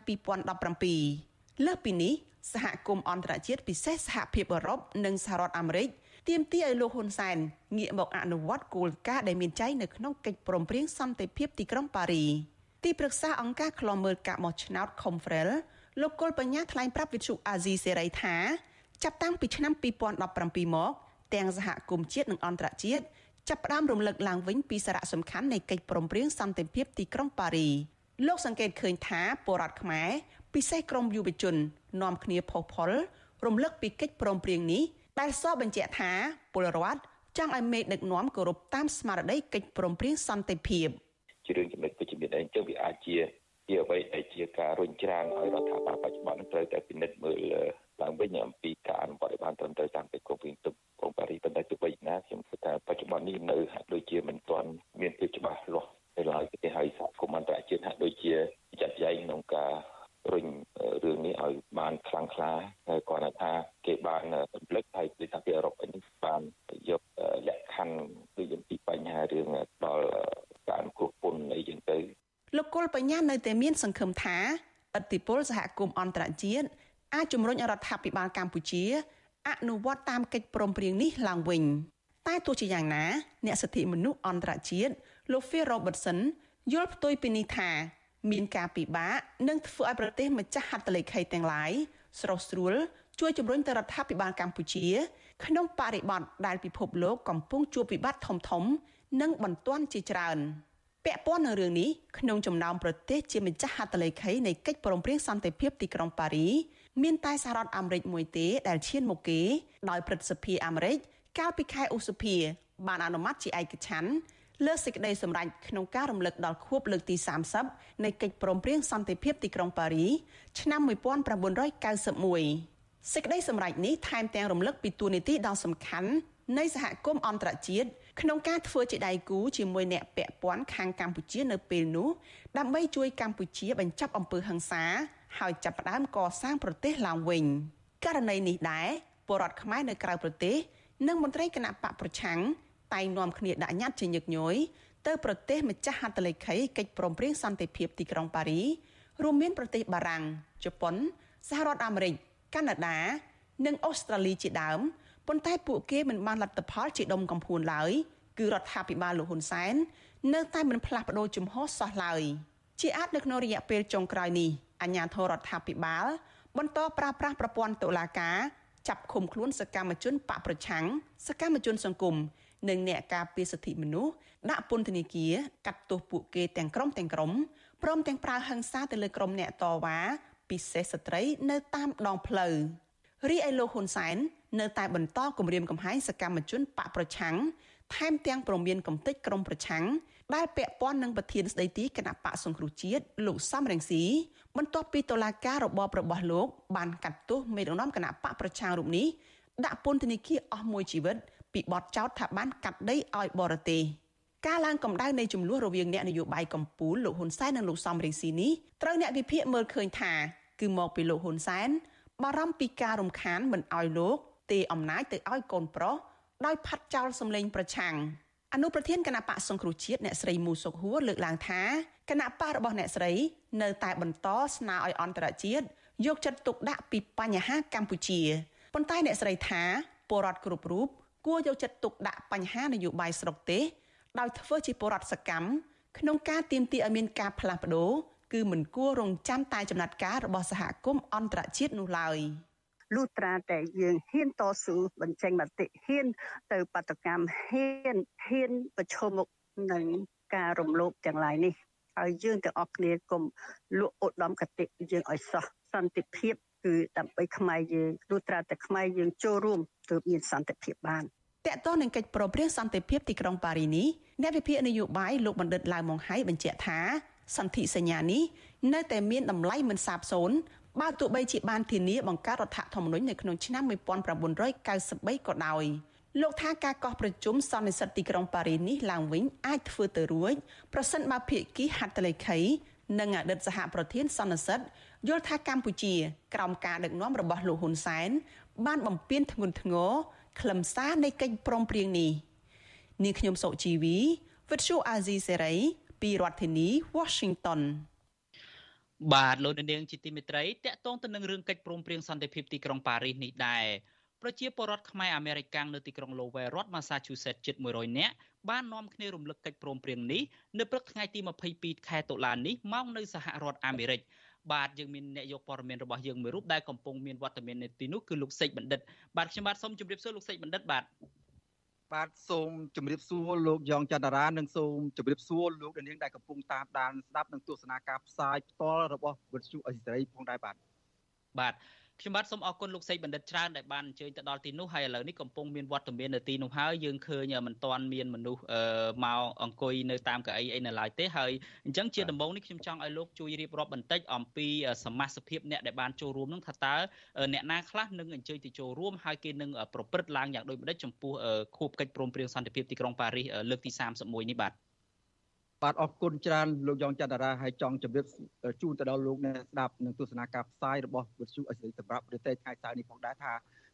2017លើសពីនេះសហគមន៍អន្តរជាតិពិសេសសហភាពអឺរ៉ុបនិងសហរដ្ឋអាមេរិក ទាមទារឲ្យលោកហ៊ុនសែនងាកមកអនុវត្តគោលការណ៍ដែលមានចែងនៅក្នុងកិច្ចព្រមព្រៀងសន្តិភាពទីក្រុងប៉ារីទីប្រឹក្សាអង្គការឃ្លាំមើលការបោះឆ្នោត Confrel លោកគុលបញ្ញាថ្លែងប្រាប់វិទ្យុអាស៊ីសេរីថាចាប់តាំងពីឆ្នាំ2017មកទាំងសហគមន៍ជាតិនិងអន្តរជាតិចាប់ផ្ដើមរំលឹកឡើងវិញពីសារៈសំខាន់នៃកិច្ចព្រមព្រៀងសន្តិភាពទីក្រុងប៉ារីលោកសង្កេតឃើញថាពលរដ្ឋខ្មែរពិសេសក្រមយុវជន នាំគ្នាផុសផុលរំលឹកពីកិច្ចព្រមព្រៀងនេះ ដែលសរបញ្ជាក់ថាពលរដ្ឋចង់ឲ្យមេដឹកនាំគោរពតាមស្មារតីកិច្ចព្រមព្រៀងសន្តិភាពជារឿងចំណុចវិជ្ជមានអីចឹងវាអាចជាជាអ្វីដែលជាការរុញច្រានឲ្យរដ្ឋាភិបាលបច្ចុប្បន្នត្រូវតែពិនិត្យមើលឡើងវិញអំពីការអនុវត្តឲ្យបានត្រឹមត្រូវតាមកិច្ចព្រមព្រៀងទុកក្រុងប៉ារីប៉ុន្តែទោះបីណាខ្ញុំគិតថាបច្ចុប្បន្ននេះនៅហាក់ដូចជាមិនទាន់មានភាពច្បាស់លាស់នៅឡើយទេហើយសហគមន៍អន្តរជាតិហាក់ដូចជាចាត់ចែងក្នុងការរុញរឿងនេះឲ្យបានខ្លាំងក្លាហើយគាត់ថាគេបានរំលឹកហើយពីថាពីអឺរ៉ុបនេះបានយកលក្ខខណ្ឌដូចអំពីបញ្ហារឿងដល់ការគ្រោះពន្ធអីចឹងទៅលោកគុល បញ្ញានៅតែមានសង្ឃឹមថាឥទ្ធិពលសហគមន៍អន្តរជាតិអាចជំរុញរដ្ឋាភិបាលកម្ពុជាអនុវត្តតាមកិច្ចព្រមព្រៀងនេះឡើងវិញតែទោះជាយ៉ាងណាអ្នកសិទ្ធិមនុស្សអន្តរជាតិលោក Phil Robertson យល់ផ្ទុយពីនេះថាមានការពិបាកនិងធ្វើឲ្យប្រទេសម្ចាស់ហត្ថលេខីទាំងឡាយស្រស់ស្រួលជួយជំរុញទៅរដ្ឋាភិបាលកម្ពុជា ក្នុងបរិបទដែលពិភពលោកកំពុងជួបវិបត្តិធំធំនិងបន្ទាន់ជាច្រើន ពាក់ព័ន្ធនឹងរឿងនេះក្នុងចំណោមប្រទេសជាម្ចាស់ហត្ថលេខីនៃកិច្ចព្រមព្រៀងសន្តិភាពទីក្រុងប៉ារីមានតែសហរដ្ឋអាមេរិកមួយទេដែលឈានមុខគេដោយព្រឹទ្ធសភាអាមេរិកកាលពីខែឧសភាបានអនុម័តជាឯកច្ឆ័ន្ទលើសេចក្តីសម្រេចក្នុងការរំលឹកដល់ខួបលើកទី30នៃកិច្ចព្រមព្រៀងសន្តិភាពទីក្រុងប៉ារីឆ្នាំ1991សេចក្តីសម្រេចនេះថែមទាំងរំលឹកពីទួលនីតិដ៏សំខាន់នៃសហគមន៍អន្តរជាតិ ក្នុងការធ្វើជាដៃគូជាមួយអ្នកពាក់ព័ន្ធខាងកម្ពុជានៅពេលនោះដើម្បីជួយកម្ពុជាបញ្ចប់អំពើហិង្សាហើយចាប់ផ្ដើមកសាងប្រទេសឡើងវិញករណីនេះដែរពលរដ្ឋខ្មែរនៅក្រៅប្រទេសនិងមន្ត្រីគណៈបកប្រឆាំងតែងនាំគ្នាដាក់ញត្តិជាញឹកញយទៅប្រទេសម្ចាស់ហត្ថលេខីកិច្ចព្រមព្រៀងសន្តិភាពទីក្រុងប៉ារីរួមមានប្រទេសបារាំងជប៉ុនសហរដ្ឋអាមេរិកកាណាដា និងអូស្ត្រាលីជាដើម ប៉ុន្តែពួកគេមិនបានលទ្ធផលជាដុំកំភួនឡើយគឺរដ្ឋាភិបាលលោកហ៊ុនសែននៅតែមិនផ្លាស់ប្ដូរជំហរសោះឡើយជាអាចនៅក្នុងរយៈពេលចុងក្រោយនេះអាជ្ញាធររដ្ឋាភិបាល បន្តប្រើប្រាស់ប្រព័ន្ធតុលាការចាប់ឃុំខ្លួនសកម្មជនបកប្រឆាំងសកម្មជនសង្គមនិងអ្នកការពារសិទ្ធិមនុស្សដាក់ពន្ធនាគារកាត់ទោសពួកគេទាំងក្រុមទាំងក្រុមព្រមទាំងប្រើហិង្សាទៅលើក្រុមអ្នកតវ៉ាពិសេសស្ត្រីនៅតាមដងផ្លូវរីឯលោកហ៊ុនសែន នៅតែបន្តគម្រាមកំហែងសកម្មជនបកប្រឆាំងថែមទាំងប្រមានកំទេចក្រុមប្រឆាំងដែលពាក់ព័ន្ធនឹងប្រធានស្ដីទីគណៈបកសង្គ្រោះជាតិលោកសំរងស៊ីបន្ទាប់ពីតុលាការរបបរបស់លោកបានកាត់ទោសមេដឹកនាំគណៈបកប្រឆាំងរូបនេះដាក់ពន្ធនាគារអស់មួយជីវិតពីបទចោទថាបានកាត់ដីឲ្យបរទេសការឡើងកម្ដៅនៃចំនួនរវាងអ្នកនយោបាយកម្ពុជាលោកហ៊ុនសែននិងលោកសំរងស៊ីនេះត្រូវអ្នកវិភាគមើលឃើញថាគឺមកពីលោកហ៊ុនសែនបារម្ភពីការរំខានមិនឲ្យលោក ទេអំណាចទៅឲ្យកូនប្រុសដោយផាត់ចោលសម្លេងប្រឆាំងអនុប្រធានគណៈបកសង្គ្រោះជាតិអ្នកស្រីមូសុកហួរលើកឡើងថាគណៈបករបស់អ្នកស្រី នៅតែបន្តស្នើឲ្យអន្តរជាតិយកចិត្តទុកដាក់ពីបញ្ហាកម្ពុជាប៉ុន្តែអ្នកស្រីថាពលរដ្ឋគ្រប់រូបគួរយកចិត្តទុកដាក់បញ្ហានយោបាយស្រុកទេដោយធ្វើជាពលរដ្ឋសកម្មក្នុងការទាមទារឲ្យមានការផ្លាស់ប្ដូរគឺមិនគួររងចាំតែចំណាត់ការរបស់សហគមន៍អន្តរជាតិនោះឡើយ លុះត្រាតែយើងហ៊ានតស៊ូបញ្ចេញមតិហ៊ានទៅបដកម្មហ៊ានហ៊ានប្រឈមមុខនឹងការរំលោភទាំងឡាយនេះហើយយើងទាំងអស់គ្នាគុំលក់ឧត្តមកតិយើងឲ្យសោះសន្តិភាពគឺដើម្បីខ្មែរយើងលុះត្រាតែខ្មែរយើងចូលរួមទើបមានសន្តិភាពបានតកតនឹងកិច្ចប្រព្រឹត្តសន្តិភាពទីក្រុងប៉ារីនេះអ្នកវិភាគនយោបាយលោកបណ្ឌិតឡាវម៉ុងហៃបញ្ជាក់ថាសន្ធិសញ្ញានេះនៅតែមានតម្លៃមិនសាបសូន្យ បើទោះបីជាបានធានាបង្កើតរដ្ឋធម្មនុញ្ញនៅក្នុងឆ្នាំ1993ក៏ដោយលោកថាការកោះប្រជុំសន្និសិទទីក្រុងប៉ារីសនេះឡើងវិញអាចធ្វើទៅរួចប្រសិនបើភាគីហត្ថលេខីនិងអតីតសហប្រធានសន្និសិទយល់ថាកម្ពុជា ក្រោមការដឹកនាំរបស់លោកហ៊ុនសែនបានបំពេញធ្ងន់ធ្ងរខ្លឹមសារនៃកិច្ចព្រមព្រៀងនេះនាងខ្ញុំសុជីវីវិទ្យុអាស៊ីសេរីពីរដ្ឋធានី Washington បាទលោកនាងជាទីមេត្រីតកតងទៅនឹងរឿងកិច្ចព្រមព្រៀងសន្តិភាពទីក្រុងប៉ារីសនេះដែរប្រជាពលរដ្ឋខ្មែរអាមេរិកាំងនៅទីក្រុង Lowell រដ្ឋ Massachusetts ជិត100នាក់បាននាំគ្នារំលឹកកិច្ចព្រមព្រៀងនេះនៅព្រឹកថ្ងៃទី22ខែតុលានេះមកនៅសហរដ្ឋអាមេរិកបាទយើងមានអ្នកយកព័ត៌មានរបស់យើងមួយរូបដែលកំពុងមានវត្តមាននៅទីនោះគឺលោកសេចបណ្ឌិតបាទខ្ញុំបាទសូមជម្រាបសួរលោកសេចបណ្ឌិតបាទ បាទសូមជម្រាបសួរលោកយ៉ងច័ន្ទរានិងសូមជម្រាបសួរលោកនាងដែលកំពុងតាមដានស្ដាប់និងទស្សនាការផ្សាយផ្ទាល់របស់វិទ្យុអេស៊ីសេរីផងដែរបាទបាទ ខ្ញុំបាទសូមអរគុណលោកសេកបណ្ឌិតច្រើនដែលបានអញ្ជើញទៅដល់ទីនោះហើយឥឡូវនេះកំពុងមានវត្តមាននៅទីនោះហើយយើងឃើញមិនទាន់មានមនុស្សមកអង្គុយនៅតាមកៅអីអីនៅឡើយទេហើយអញ្ចឹងជាដំបូងនេះខ្ញុំចង់ឲ្យលោកជួយរៀបរាប់បន្តិចអំពីសមាជិកអ្នកដែលបានចូលរួមនឹងថាតើអ្នកណាខ្លះនឹងអញ្ជើញទៅចូលរួមហើយគេនឹងប្រព្រឹត្តឡើងយ៉ាងដូចម្តេចចំពោះខួបកិច្ចព្រមព្រៀងសន្តិភាពទីក្រុងប៉ារីសលើកទី31នេះបាទ បាទអរគុណច្រើនលោកយ៉ងច័ន្ទរាហើយចង់ជម្រាបជូនទៅដល់លោកអ្នកស្ដាប់នឹងទស្សនាការផ្សាយរបស់វិទ្យុអេស៊ីសម្រាប់ប្រទេសថ្ងៃសៅរ៍នេះផងដែរថា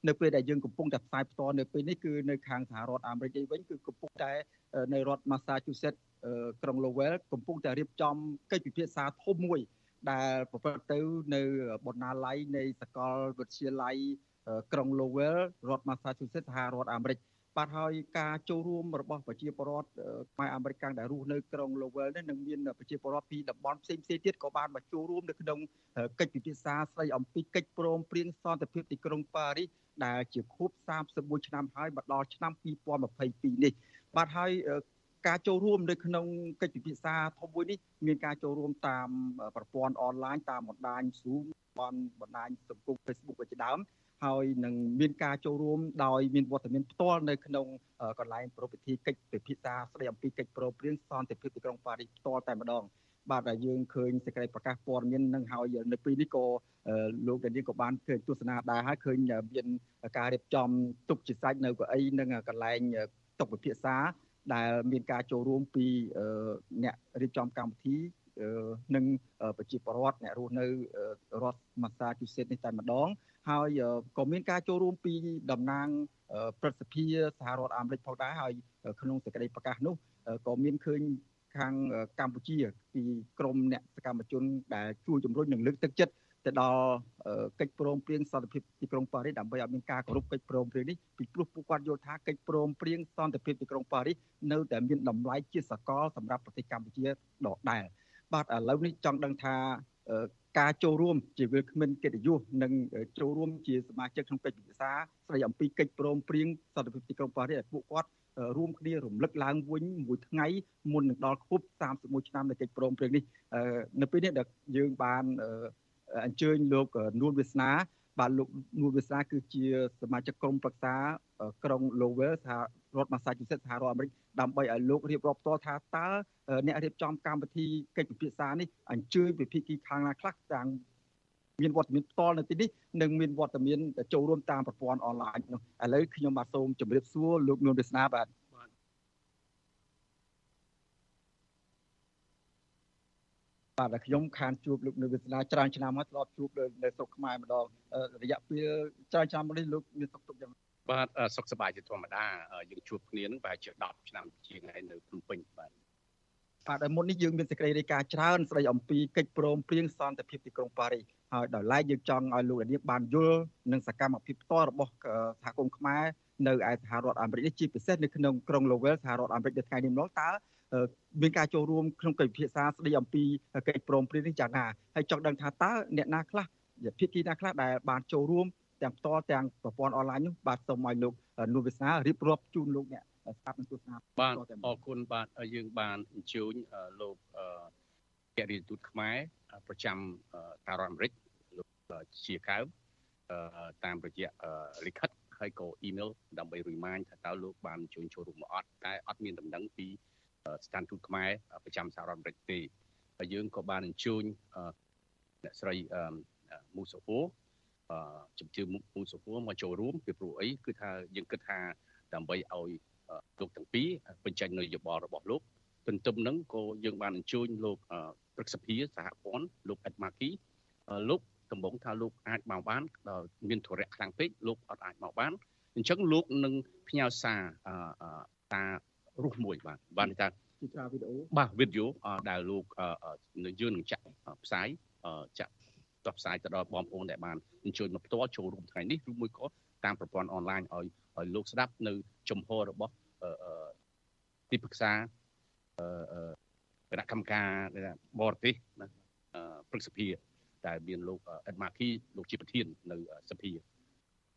នៅពេលដែលយើងកំពុងតែផ្សាយផ្ទាល់នៅពេលនេះគឺនៅខាងសហរដ្ឋអាមេរិកវិញគឺកំពុងតែនៅរដ្ឋ Massachusetts ក្រុង Lowell កំពុងតែរៀបចំកិច្ចពិភាក្សាធំមួយដែលប្រព្រឹត្តទៅនៅបណ្ណាល័យនៃសាកលវិទ្យាល័យក្រុង Lowell រដ្ឋ Massachusetts សហរដ្ឋអាមេរិក បាទហើយការចូលរួមរបស់ប្រជាពលរដ្ឋខ្មែរអាមេរិកដែលរស់នៅក្រុង Lowell នេះនឹងមានប្រជាពលរដ្ឋពីតំបន់ផ្សេងផ្សេងទៀតក៏បានមកចូលរួមនៅក្នុងកិច្ចពិភាក្សាស្ដីអំពីកិច្ចព្រមព្រៀងសន្តិភាពទីក្រុងប៉ារីសដែលជាខួប31ឆ្នាំហើយមកដល់ឆ្នាំ2022នេះបាទហើយការចូលរួមនៅក្នុងកិច្ចពិភាក្សាធំមួយនេះមានការចូលរួមតាមប្រព័ន្ធអនឡាញតាមបណ្ដាញ Zoom បណ្ដាញសង្គម Facebook ជាដើម ហើយនឹងមានការចូលរួមដោយមានវត្តមានផ្ទាល់នៅក្នុងកន្លែងប្រពៃពិធីកិច្ចពិភាក្សាស្ដីអំពីកិច្ចព្រមព្រៀងសន្តិភាពទីក្រុងប៉ារីសផ្ទាល់តែម្ដងបាទដែលយើងឃើញសេចក្តីប្រកាសព័ត៌មាននឹងហើយនៅពេលនេះក៏លោកដែលយើងក៏បានឃើញទស្សនាដែរហើយឃើញមានការរៀបចំទុកជាសាច់នៅកៅអីនិងកន្លែងតុពិភាក្សាដែលមានការចូលរួមពីអ្នករៀបចំកម្មវិធី និងប្រជាពលរដ្ឋអ្នករស់នៅរដ្ឋ Massachusetts នេះតែម្ដង ហើយក៏មានការចូលរួមពីតំណាងព្រឹទ្ធសភាសហរដ្ឋអាមេរិកផងដែរហើយក្នុងសេចក្តីប្រកាសនោះក៏មានឃើញខាងកម្ពុជាពីក្រមអ្នកសកម្មជនដែលជួយជំរុញនិងលើកទឹកចិត្តទៅដល់កិច្ចព្រមព្រៀងសន្តិភាពទីក្រុងប៉ារីសដើម្បីឲ្យមានការគោរពកិច្ចព្រមព្រៀងនេះពីព្រោះពួកគាត់យល់ថាកិច្ចព្រមព្រៀងសន្តិភាពទីក្រុងប៉ារីសនៅតែមានតម្លៃជាសកលសម្រាប់ប្រទេសកម្ពុជាដដែល បាទឥឡូវនេះចង់ដឹងថាការចូលរួមជាវិលគ្មិនកិត្តិយសនិងចូលរួមជាសមាជិកក្នុងកិច្ចពិភាក្សាស្ដីអំពីកិច្ចព្រមព្រៀងសន្តិភាពទីក្រុងប៉ារីសឲ្យពួកគាត់រួមគ្នារំលឹកឡើងវិញមួយថ្ងៃមុននឹងដល់គប់31ឆ្នាំនៃកិច្ចព្រមព្រៀងនេះនៅពេលនេះដែលយើងបានអញ្ជើញលោកនួនវាសនា បាទលោកនួនវាសនាគឺជាសមាជិកក្រុមប្រឹក្សាក្រុង Lowell សហរដ្ឋ Massachusetts សហរដ្ឋអាមេរិកដើម្បីឲ្យលោករៀបរាប់តថាតើអ្នករៀបចំកម្មវិធីកិច្ចពិភាក្សានេះអញ្ជើញវិភាគីខាងណាខ្លះទាំងមានវត្តមានផ្ទាល់នៅទីនេះនិងមានវត្តមានចូលរួមតាមប្រព័ន្ធអនឡាញនោះឥឡូវខ្ញុំបាទសូមជម្រាបសួរលោកនួនវាសនាបាទ បាទខ្ញុំខានជួបលោកនៅវាសនាច្រើនឆ្នាំមកធ្លាប់ជួបនៅស្រុកខ្មែរម្ដងរយៈពេលច្រើនឆ្នាំមកនេះលោកមានសុខទុក្ខយ៉ាងបាទសុខសប្បាយជាធម្មតាយើងជួបគ្នានឹងប្រហែលជា10ឆ្នាំជាងហើយនៅភ្នំពេញបាទបាទហើយមុននេះយើងមានសេចក្តីរាយការណ៍ច្រើនស្ដីអំពីកិច្ចព្រមព្រៀងសន្តិភាពទីក្រុងប៉ារីសហើយដោយឡែកយើងចង់ឲ្យលោកនាងបានយល់នឹងសកម្មភាពផ្ទាល់របស់សហគមន៍ខ្មែរនៅឯសហរដ្ឋអាមេរិកនេះជាពិសេសនៅក្នុងក្រុង Lowell សហរដ្ឋអាមេរិកនៅថ្ងៃនេះម្ដងតើ មានការចូលរួមក្នុងកិច្ចពិភាក្សាស្ដីអំពីកិច្ចព្រមព្រៀងនេះយ៉ាងណាហើយចង់ដឹងថាតើអ្នកណាខ្លះភាគីណាខ្លះដែលបានចូលរួមទាំងផ្ទាល់ទាំងប្រព័ន្ធអនឡាញនោះបាទសូមឲ្យលោកនុវិសារៀបរាប់ជូនលោកអ្នកស្ដាប់និងទស្សនាបាទអរគុណបាទយើងបានអញ្ជើញលោកអគ្គរដ្ឋទូតខ្មែរប្រចាំសហរដ្ឋអាមេរិកលោកជាកៅតាមរយៈលិខិតហើយក៏អ៊ីមែលដើម្បី remind ថាតើលោកបានជួយចូលរួមមកអត់តែអត់មានដំណឹងពី ស្ថានទូតខ្មែរប្រចាំសហរដ្ឋអាមេរិកទេហើយយើងក៏បានអញ្ជើញអ្នកស្រីមូសូហ្វូជំទាវមូសូហ្វូមកចូលរួមពីព្រោះអីគឺថាយើងគិតថាដើម្បីឲ្យលោកទាំងពីរបញ្ចេញនយោបាយរបស់លោកទន្ទឹមនឹងក៏យើងបានអញ្ជើញលោកព្រឹទ្ធសភាសហព័ន្ធលោកអេតម៉ាគីលោកដំបងថាលោកអាចមកបានដល់មានធរៈខ្លាំងពេកលោកអត់អាចមកបានអញ្ចឹងលោកនឹងផ្ញើសារតា រស់មួយបាទបានថាជាការវីដេអូបាទវីដេអូដែលលោកយើងនឹងចាក់ផ្សាយចាក់ផ្សព្វផ្សាយទៅដល់បងប្អូនដែលបានអញ្ជើញមកផ្ទាល់ចូលរួមថ្ងៃនេះឬមួយក៏តាមប្រព័ន្ធអនឡាញឲ្យឲ្យលោកស្ដាប់នៅជំហររបស់ទីប្រឹក្សាគណៈកម្មការបរទេសណាព្រឹទ្ធសភាដែលមានលោកអេដម៉ាគីលោកជាប្រធាននៅសភា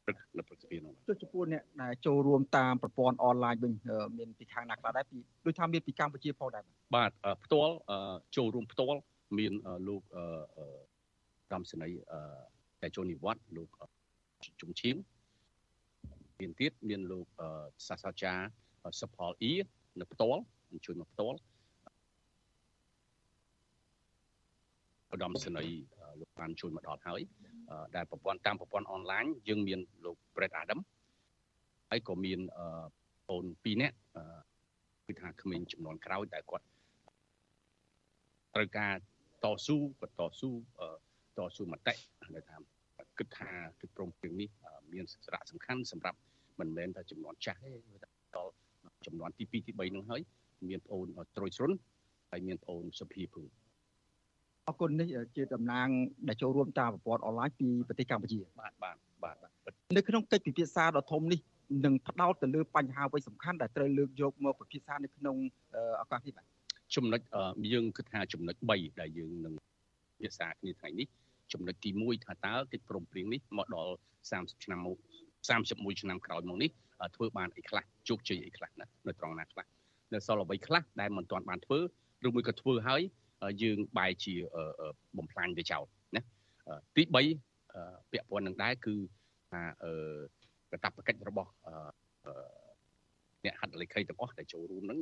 ព្រឹកនៅព្រឹកសភានោះចុះចំពោះអ្នកដែលចូលរួមតាមប្រព័ន្ធអនឡាញវិញមានពីខាងណាខ្លះដែរពីដូចថាមានពីកម្ពុជាផងដែរបាទផ្ទាល់ចូលរួមផ្ទាល់មានលោកកម្មសេនីតែចូលនិវត្តន៍លោកជំឈៀងមានទៀតមានលោកសាស្ត្រាចារ្យសុផលអ៊ីនៅផ្ទាល់អញ្ជើញមកផ្ទាល់ឧត្តមសេនីយ៍លោកបានជួយមកដល់ហើយ ដែលប្រព័ន្ធតាមប្រព័ន្ធអនឡាញយើងមានលោក Brett Adam ហើយក៏មានបង2នាក់គឺថាក្មេងចំនួនក្រោយដែលគាត់ត្រូវការតស៊ូគាត់តស៊ូតស៊ូមតិនៅថាគិតថាគឺព្រមព្រៀងនេះមានសារៈសំខាន់សម្រាប់មិនមែនតែចំនួនចាស់ទេដល់ចំនួនទី2ទី3នឹងហើយមានបងអូនត្រួយស្រុនហើយមានបងអូនសុភីភូ អរគុណនេះជាតំណាងដែលចូលរួមតាមប្រព័ន្ធអនឡាញពីប្រទេសកម្ពុជាបាទបាទបាទនៅក្នុងកិច្ចពិភាក្សាដ៏ធំនេះនឹងផ្ដោតទៅលើបញ្ហាអ្វីសំខាន់ដែលត្រូវលើកយកមកពិភាក្សានៅក្នុងឱកាសនេះបាទចំណុចយើងគិតថាចំណុច3ដែលយើងនឹងពិភាក្សាគ្នាថ្ងៃនេះចំណុចទី1ថាតើកិច្ចព្រមព្រៀងនេះមកដល់30ឆ្នាំមក31ឆ្នាំក្រោយមកនេះធ្វើបានអីខ្លះជោគជ័យអីខ្លះណានៅត្រង់ណាខ្លះនៅសល់អ្វីខ្លះដែលមិនទាន់បានធ្វើឬមួយក៏ធ្វើហើយ យើងបែរជាបំផ្លាញទៅចោលណាទី3ពាក់ព័ន្ធនឹងដែរគឺថាកតាបកិច្ចរបស់អ្នកហត្ថលេខីទាំងអស់ដែលចូលរួមនឹង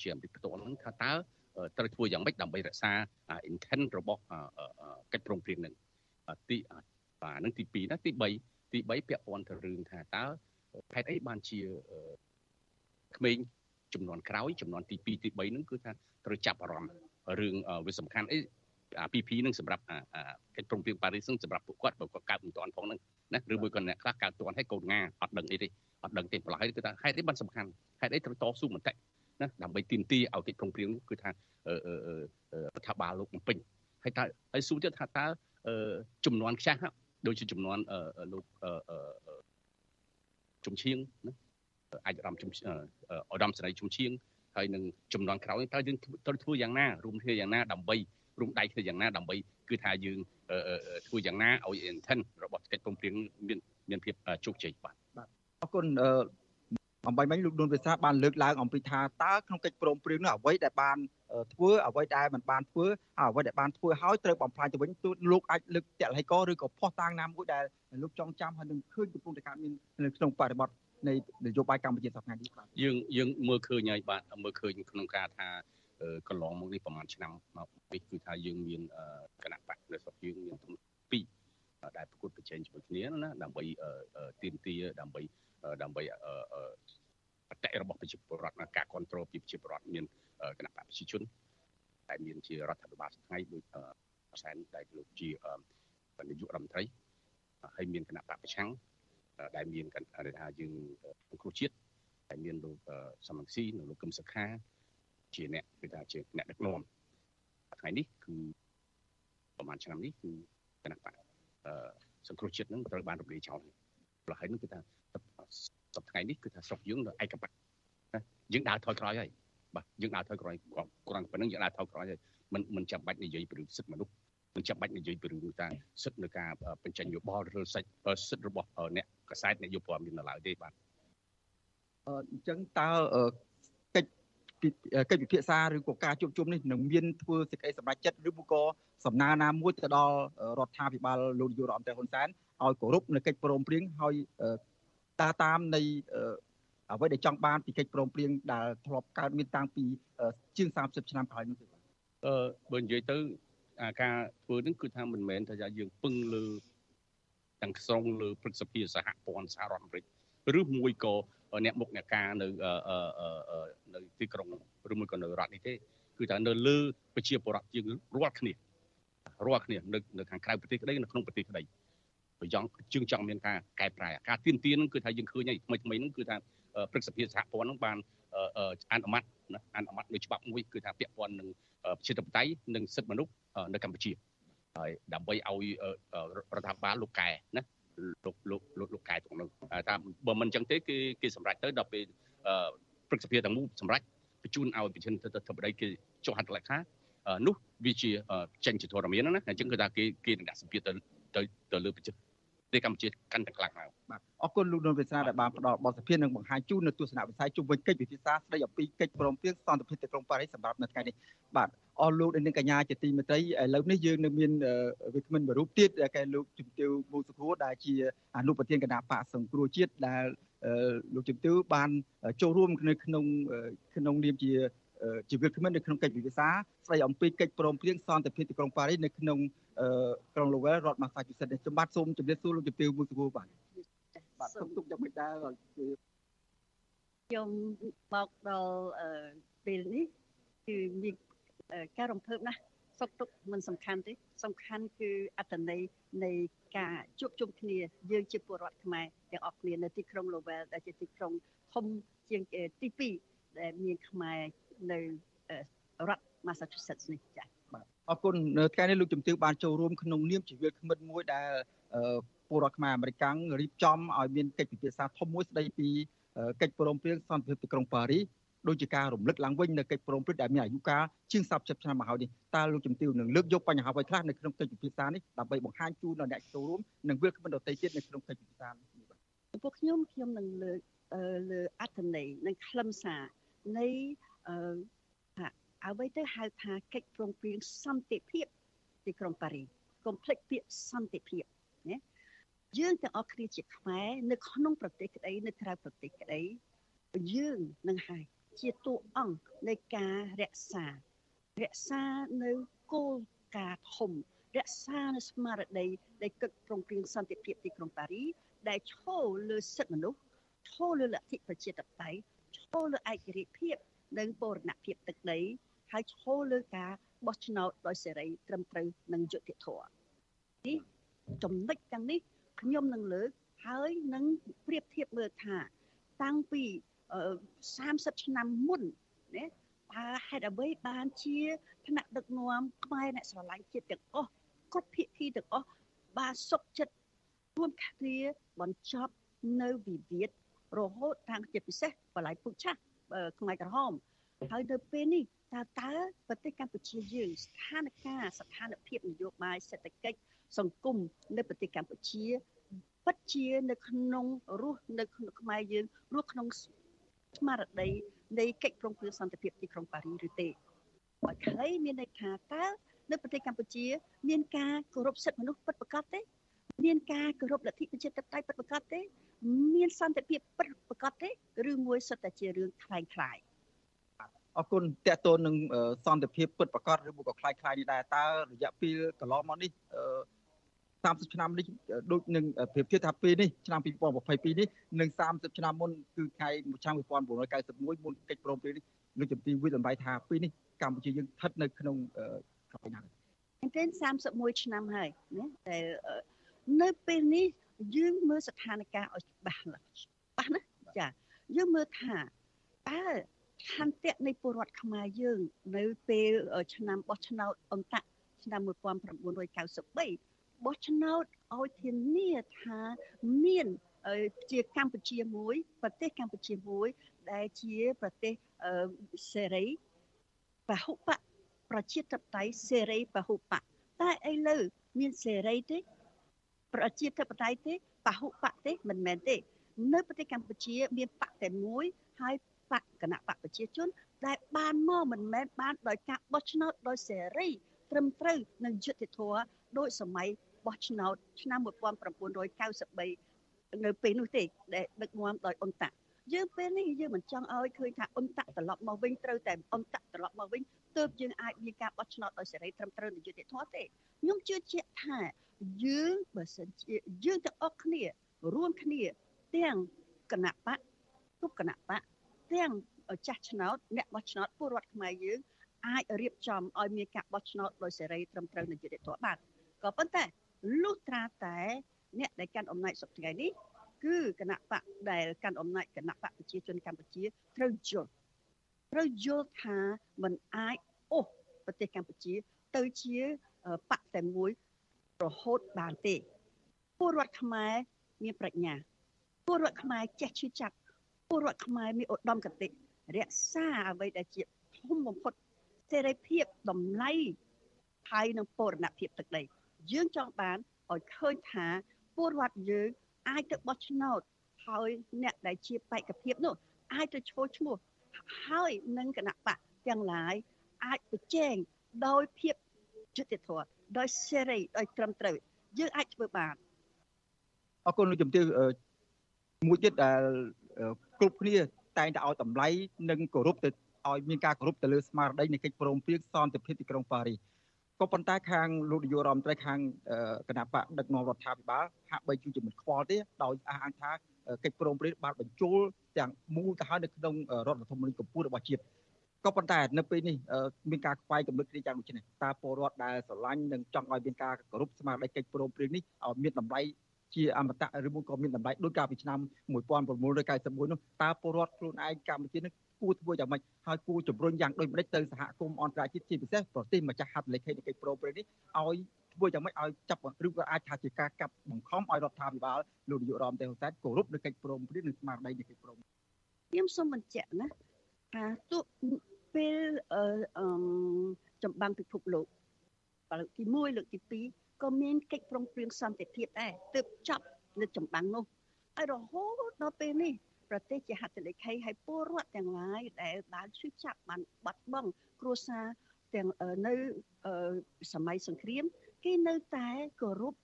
ជាអំពីផ្ទាល់នឹងថាតើត្រូវធ្វើយ៉ាងម៉េចដើម្បីរក្សា intent របស់កិច្ចព្រមព្រៀងនឹងទីបាទនឹងទី2ណាទី3ទី3ពាក់ព័ន្ធទៅរឿងថាតើហេតុអីបានជាក្មេងចំនួនក្រោយចំនួនទី2ទី3នឹងគឺថាត្រូវចាប់អារម្មណ៍ រឿងវាសំខាន់អីអា PP នឹងសម្រាប់កិច្ចព្រមព្រៀងប៉ារីសនឹងសម្រាប់ពួកគាត់បើគាត់កើតមិនទាន់ផងហ្នឹងណាឬមួយក៏អ្នកខ្លះកើតទាន់ហើយកូនងាអត់ដឹងអីទេអត់ដឹងទេប្រឡោះគឺថាហេតុអីបានសំខាន់ហេតុអីត្រូវតស៊ូមតិណាដើម្បីទីមទីឲ្យកិច្ចព្រមព្រៀងគឺថារដ្ឋបាលលោកបំពេញហើយតើហើយសួរទៀតថាតើចំនួនខ្ចាស់ដូចជាចំនួនលោកជំឈៀងណាអាចអារម្មណ៍ជំអារម្មណ៍សេរីជំឈៀង ហើយនឹងចំនួនក្រោយតើយើងត្រូវធ្វើយ៉ាងណារួមគ្នាយ៉ាងណាដើម្បីរួមដៃគ្នាយ៉ាងណាដើម្បីគឺថាយើងធ្វើយ៉ាងណាឲ្យ intent របស់កិច្ចព្រមព្រៀងមានមានភាពជោគជ័យបាទបាទអរគុណអំបីមិញលោកនួនវិសាបានលើកឡើងអំពីថាតើក្នុងកិច្ចព្រមព្រៀងនោះអ្វីដែលបានធ្វើអ្វីដែលមិនបានធ្វើអ្វីដែលបានធ្វើហើយត្រូវបំផ្លាញទៅវិញទូលោកអាចលើកតលហិកឬក៏ផុសតាងណាមួយដែលលោកចងចាំហើយនឹងឃើញកំពុងតែកើតមាននៅក្នុងបរិបទ នៃនយោបាយកម្ពុជាសប្តាហ៍នេះបាទយើងយើងមើលឃើញហើយបាទមើលឃើញក្នុងការថាកន្លងមកនេះប្រហែលឆ្នាំមកនេះគឺថាយើងមានគណៈបកនៅស្រុកយើងមានពីរដែលប្រកួតប្រជែងជាមួយគ្នាណាដើម្បីទៀមទាដើម្បីដើម្បីបតិរបស់ប្រជាពលរដ្ឋការគ្រប់គ្រងពីប្រជាពលរដ្ឋមានគណៈបកប្រជាជនដែលមានជារដ្ឋាភិបាលថ្ងៃដូចសែនដែលលោកជានាយករដ្ឋមន្ត្រីហើយមានគណៈបកប្រឆាំង ដែលមានគេថាយើងគ្រូជាតិដែលមានលោកសំរងស៊ីនិងលោកកឹមសុខាជាអ្នកគេថាជាអ្នកដឹកនាំថ្ងៃនេះគឺប្រហែលឆ្នាំនេះគឺគណៈបកសង្គ្រោះជាតិនឹងត្រូវបានរំលាយចោលព្រោះហើយនឹងគឺថាសប្តាហ៍នេះគឺថាស្រុកយើងនៅឯកបៈយើងដើរថយក្រោយហើយបាទយើងដើរថយក្រោយគ្រាន់ប៉ុណ្្នឹងយើងដើរថយក្រោយហើយមិនមិនចាំបាច់និយាយពីរឿងសិទ្ធិមនុស្ស មិនចាំបាច់និយាយពីរឿងថាសិទ្ធិនៅការបញ្ចេញយោបល់ឬសិទ្ធិសិទ្ធិរបស់អ្នកកសែតអ្នកយុព័ត៌មាននៅឡើយទេបាទអញ្ចឹងតើកិច្ចកិច្ចពិភាក្សាឬក៏ការជួបជុំនេះនឹងមានធ្វើសេចក្តីសម្រេចចិត្តឬក៏សំណើណាមួយទៅដល់រដ្ឋាភិបាលលោកនាយករដ្ឋមន្ត្រីហ៊ុនសែនឲ្យគោរពនៅកិច្ចព្រមព្រៀងហើយតាតាមនៃអ្វីដែលចង់បានពីកិច្ចព្រមព្រៀងដែលធ្លាប់កើតមានតាំងពីជាង30ឆ្នាំក្រោយនោះទេបាទអឺបើនិយាយទៅ ការធ្វើនេះគឺថាមិនមែនថាយើងពឹងលើទាំងស្រុងលើព្រឹទ្ធសភាសហព័ន្ធសហរដ្ឋអាមេរិកឬមួយក៏អ្នកមុខអ្នកការនៅនៅទីក្រុងឬមួយក៏នៅរដ្ឋនេះទេគឺថានៅលើប្រជាពលរដ្ឋយើងរាល់គ្នារាល់គ្នានៅនៅខាងក្រៅប្រទេសក្តីនៅក្នុងប្រទេសក្តីប្រយ៉ងជើងចង់មានការកែប្រែការទៀនទៀនហ្នឹងគឺថាយើងឃើញហើយថ្មីថ្មីហ្នឹងគឺថាព្រឹទ្ធសភាសហព័ន្ធហ្នឹងបាន អនុម័តណាអនុម័តនៅច្បាប់មួយគឺថាពាក់ព័ន្ធនឹងប្រជាធិបតេយ្យនិងសិទ្ធិមនុស្សនៅកម្ពុជាហើយដើម្បីឲ្យរដ្ឋាភិបាលលោកកែណាលោកលោកលោកលោកកែទាំងនោះតាមបើមិនអញ្ចឹងទេគេគេសម្រេចទៅដល់ពេលព្រឹទ្ធសភាទាំងមូលសម្រេចបញ្ជូនឲ្យប្រធានធិបតីគេចុះហត្ថលេខានោះវាជាចេញជាធរមានណាអញ្ចឹងគឺថាគេគេនឹងដាក់សម្ពាធទៅទៅទៅលើប្រជាប្រ ទេសកម្ពុជាកាន់តែខ្លាំងឡើងបាទអរគុណលោកនុនវិសាដែលបានផ្ដល់បទសភានិងបង្ហាញជូននៅទស្សនវិស័យជុំវិញកិច្ចវិភាសាស្ដីអំពីកិច្ចព្រមព្រៀងសន្តិភាពទីក្រុងប៉ារីសសម្រាប់នៅថ្ងៃនេះបាទអរលោកនិងកញ្ញាជាទីមេត្រីឥឡូវនេះយើងនៅមានវិក្កាមិនមួយរូបទៀតដែលគេលោកជំទាវមូសុខួរដែលជាអនុប្រធានគណៈបកសង្គ្រោះជាតិដែលលោកជំទាវបានចូលរួមនៅក្នុងក្នុងនាមជា ជីវិតគ្មិននៅក្នុងកិច្ចពិភាក្សាស្ដីអំពីកិច្ចព្រមព្រៀងសន្តិភាពទីក្រុងប៉ារីសនៅក្នុងក្រុង Lowell រដ្ឋ Massachusetts នេះខ្ញុំបាទសូមជម្រាបសួរលោកជំទាវមួយសួរបាទបាទសូមទុកយ៉ាងម៉េចដែរខ្ញុំមកដល់ពេលនេះគឺមានការរំភើបណាស់សុខទុក្ខមិនសំខាន់ទេសំខាន់គឺអត្តន័យនៃការជួបជុំគ្នាយើងជាពលរដ្ឋខ្មែរទាំងអស់គ្នានៅទីក្រុង Lowell ដែលជាទីក្រុងធំជាងទី2ដែលមានខ្មែរ នៅរដ្ឋ Massachusetts នេះចា៎បាទអរគុណនៅថ្ងៃនេះលោកជំទាវបានចូលរួមក្នុងនាមជាវាគ្មិនមួយដែលពលរដ្ឋខ្មែរអាមេរិករៀបចំឲ្យមានកិច្ចពិភាក្សាធំមួយស្ដីពីកិច្ចព្រមព្រៀងសន្តិភាពទីក្រុងប៉ារីសដូចជាការរំលឹកឡើងវិញនៅកិច្ចព្រមព្រៀងដែលមានអាយុកាលជាង40ឆ្នាំមកហើយនេះតើលោកជំទាវនឹងលើកយកបញ្ហាអ្វីខ្លះនៅក្នុងកិច្ចពិភាក្សានេះដើម្បីបង្ហាញជូនដល់អ្នកចូលរួមនិងវាគ្មិនដទៃទៀតនៅក្នុងកិច្ចពិភាក្សានេះបាទពួកខ្ញុំខ្ញុំនឹងលើកលើអត្ថន័យនិងខ្លឹមសារនៃ អឺអ្វីទៅហៅថាកិច្ចព្រមព្រៀងសន្តិភាពទីក្រុងប៉ារីកុំភ្លេចពាក្យសន្តិភាពណាយើងទាំងអស់គ្នាជាខ្មែរនៅក្នុងប្រទេសក្តីនៅក្រៅប្រទេសក្តីយើងនឹងហើយជាតួអង្គនៃការរក្សា រក្សានៅគោលការណ៍ធំរក្សានៅស្មារតីនៃកិច្ចព្រមព្រៀងសន្តិភាពទីក្រុងប៉ារីដែលឈលលើសិទ្ធិមនុស្សឈលលើលទ្ធិប្រជាធិបតេយ្យឈលលើឯករាជ្យភាព និងបូរណភាពទឹកដីហើយឈលលើការបោះឆ្នោតដោយសេរីត្រឹមត្រូវនិងយុត្តិធម៌នេះចំណុចទាំងនេះខ្ញុំនឹងលើកហើយនឹងប្រៀបធៀបមើលថា តាំងពី30ឆ្នាំមុនណាតើហេតុអ្វីបានជាថ្នាក់ដឹកនាំខ្មែរអ្នកស្រឡាញ់ជាតិទាំងអស់គ្រប់ភាគីទាំងអស់បានសុខចិត្តរួមគ្នាបញ្ចប់នៅវិវាទរហូតតាំងជាពិសេសបល័យពុកឆាស់ ខ្មែរក្រហមហើយនៅពេលនេះតើតើប្រទេសកម្ពុជាយើងស្ថានភាពស្ថានភាពនយោបាយសេដ្ឋកិច្ចសង្គមនៅប្រទេសកម្ពុជាពិតជានៅក្នុងរស់នៅក្នុងខ្មែរយើងរស់ក្នុងស្មារតីនៃកិច្ចព្រមព្រៀងសន្តិភាពទីក្រុងប៉ារីសឬទេឲ្យខ្លីមានន័យថាតើនៅប្រទេសកម្ពុជា មានការគោរពសិទ្ធិមនុស្សពិតប្រាកដទេ មានការគោរពលទ្ធិប្រជាធិបតេយ្យពិតប្រាកដទេ មានសន្តិភាពពិតប្រាកដទេឬមួយសុទ្ធតែជារឿងខ្លាំងខ្លាយអរគុណតកតូននឹងសន្តិភាពពិតប្រាកដឬមួយក៏ខ្លាំងខ្លាយនេះដែរតើរយៈពេលកន្លងមកនេះ30ឆ្នាំនេះដូចនឹងប្រៀបធៀបថាពេលនេះឆ្នាំ2022នេះនិង30ឆ្នាំមុនគឺខែឆ្នាំ1991មុនកិច្ចព្រមព្រៀងនេះលោកជំទាវវិតម្លៃថាពេលនេះកម្ពុជាយើងស្ថិតនៅក្នុងក្រោយណាមែនទេ31ឆ្នាំហើយណាដែលនៅពេលនេះ យើងមើលស្ថានភាពឲ្យច្បាស់ណាស់ច្បាស់ណាចាយើងមើលថាតើឆន្ទៈនៃពលរដ្ឋខ្មែរយើង នៅពេលឆ្នាំបោះឆ្នោតអន្តៈឆ្នាំ1993បោះឆ្នោតឲ្យធានាថាមានជាកម្ពុជាមួយ ប្រទេសកម្ពុជាមួយ ដែលជាប្រទេសសេរីពហុបកប្រជាធិបតេយ្យសេរីពហុបកតែឥឡូវមានសេរីទេ ប្រជាធិបតេយ្យទេពហុបកទេមិនមែនទេ នៅប្រទេសកម្ពុជា មានបកតែមួយហើយបកគណៈបកប្រជាជន ដែលបានមកមិនមែនបានដោយការបោះឆ្នោតដោយសេរីត្រឹមត្រូវនិងយុត្តិធម៌ដោយសម័យបោះឆ្នោតឆ្នាំ1993នៅពេលនោះទេដែលដឹកនាំដោយអ៊ុនតាក់យើងពេលនេះយើងមិនចង់ឲ្យឃើញថាអ៊ុនតាក់ត្រឡប់មកវិញត្រូវតែអ៊ុនតាក់ត្រឡប់មកវិញទើបយើងអាចមានការបោះឆ្នោតដោយសេរីត្រឹមត្រូវនិងយុត្តិធម៌ទេខ្ញុំជឿជាក់ថា យើងបើសិនជាយើងទាំងអស់គ្នា រួមគ្នាទាំងគណៈបកទុបគណៈបកទាំងចាស់ឆ្នោតអ្នកបោះឆ្នោតពលរដ្ឋខ្មែរយើងអាចរៀបចំឲ្យមានការបោះឆ្នោតដោយសេរីត្រឹមត្រូវនិងយុត្តិធម៌បានក៏ប៉ុន្តែលុះត្រាតែ អ្នកដែលកាន់អំណាចសប្តាហ៍នេះគឺគណៈបកដែលកាន់អំណាចគណៈបកប្រជាជនកម្ពុជាត្រូវយល់ត្រូវយល់ថាมันអាចអូសប្រទេសកម្ពុជា ទៅជាបកតែមួយ រហូតបានទេពលរដ្ឋខ្មែរមានប្រាជ្ញាពលរដ្ឋខ្មែរចេះឈឺចាប់ពលរដ្ឋខ្មែរមានឧត្តមគតិរក្សាអ្វីដែលជាធំបំផុតសេរីភាពតម្លៃហើយនិងពរណភាពទឹកដី យើងចង់បានឲ្យឃើញថាពលរដ្ឋយើងអាចទៅបោះឆ្នោតហើយអ្នកដែលជាបេក្ខភាពនោះអាចទៅឈរឈ្មោះហើយនឹងគណៈបកទាំងឡាយអាចប្រជែងដោយភាពយុត្តិធម៌ ដោយសេរីដោយត្រឹមត្រូវយើងអាចធ្វើបានអរគុណលោកជំទាវមួយទៀតដែលគ្រប់គ្នាតែងតែឲ្យតម្លៃនិងគោរពទៅឲ្យមានការគោរពទៅលើស្មារតីនៃកិច្ចព្រមព្រៀងសន្តិភាពទីក្រុងប៉ារីសក៏ប៉ុន្តែខាងលោកនាយករដ្ឋមន្ត្រីខាងគណៈបកដឹកនាំរដ្ឋាភិបាលហាក់បីជាមិនខ្វល់ទេដោយអះអាងថាកិច្ចព្រមព្រៀងបានបញ្ចូលទាំងមូលទៅហើយនៅក្នុងរដ្ឋធម្មនុញ្ញកម្ពុជារបស់ជាតិ ក៏ប៉ុន្តែនៅពេលនេះមានការខ្វាយកំណត់គ្នាយ៉ាងដូចនេះតើពលរដ្ឋដែលស្រឡាញ់និងចង់ឲ្យមានការគោរពស្មារតីកិច្ចព្រមព្រៀងនេះឲ្យមានតម្លៃជាអមតៈឬមួយក៏មានតម្លៃដូចកាលពីឆ្នាំ1991នោះតើពលរដ្ឋខ្លួនឯងកម្ពុជានឹងគួរធ្វើយ៉ាងម៉េចហើយគួរជំរុញយ៉ាងដូចម្តេចទៅសហគមន៍អន្តរជាតិជាពិសេសប្រទេសម្ចាស់ហត្ថលេខីនៃកិច្ចព្រមព្រៀងនេះឲ្យធ្វើយ៉ាងម៉េចឲ្យចាប់ឬក៏អាចថាជាការកាប់បង្ខំឲ្យរដ្ឋាភិបាលលោកនាយករដ្ឋមន្ត្រីហ៊ុនសែនគោរពនៅកិច្ចព្រមព្រៀងនិងស្មារតីនៃកិច្ចព្រមខ្ញុំសូមបញ្ជាក់ណាថាទោះ ពេលអឺចម្បាំងពិភពលោកលើកទី1លើកទី2ក៏មានកិច្ចព្រមព្រៀងសន្តិភាពដែរទើបចប់នៅចម្បាំងនោះហើយរហូតដល់ពេលនេះប្រទេសជាហត្ថលេខីហើយពលរដ្ឋទាំងឡាយដែលបានឈឺចាប់បានបាត់បង់គ្រួសារទាំងនៅសម័យសង្គ្រាមគេនៅតែគោរព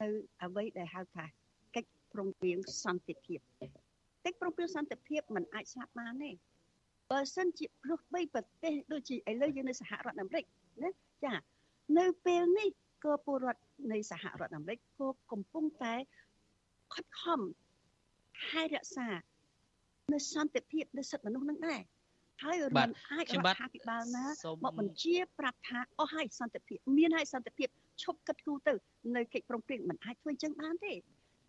ទៅអ្វីដែលហៅថាកិច្ចព្រមព្រៀងសន្តិភាពកិច្ចព្រមព្រៀងសន្តិភាពมันអាចស្លាប់បានទេ បើសិនជាព្រោះបីប្រទេសដូចជាឥឡូវយើងនៅសហរដ្ឋអាមេរិកណាចានៅពេលនេះក៏ពលរដ្ឋនៃសហរដ្ឋអាមេរិកក៏កំពុងតែខិតខំថែរក្សានៅសន្តិភាពនៅសិទ្ធិមនុស្សនឹងដែរហើយមិនអាចរដ្ឋាភិបាលណាមកបញ្ជាប្រាប់ថាអស់ហើយសន្តិភាពមានហើយសន្តិភាពឈប់គិតគូរទៅនៅកិច្ចព្រមព្រៀងមិនអាចធ្វើចឹងបានទេ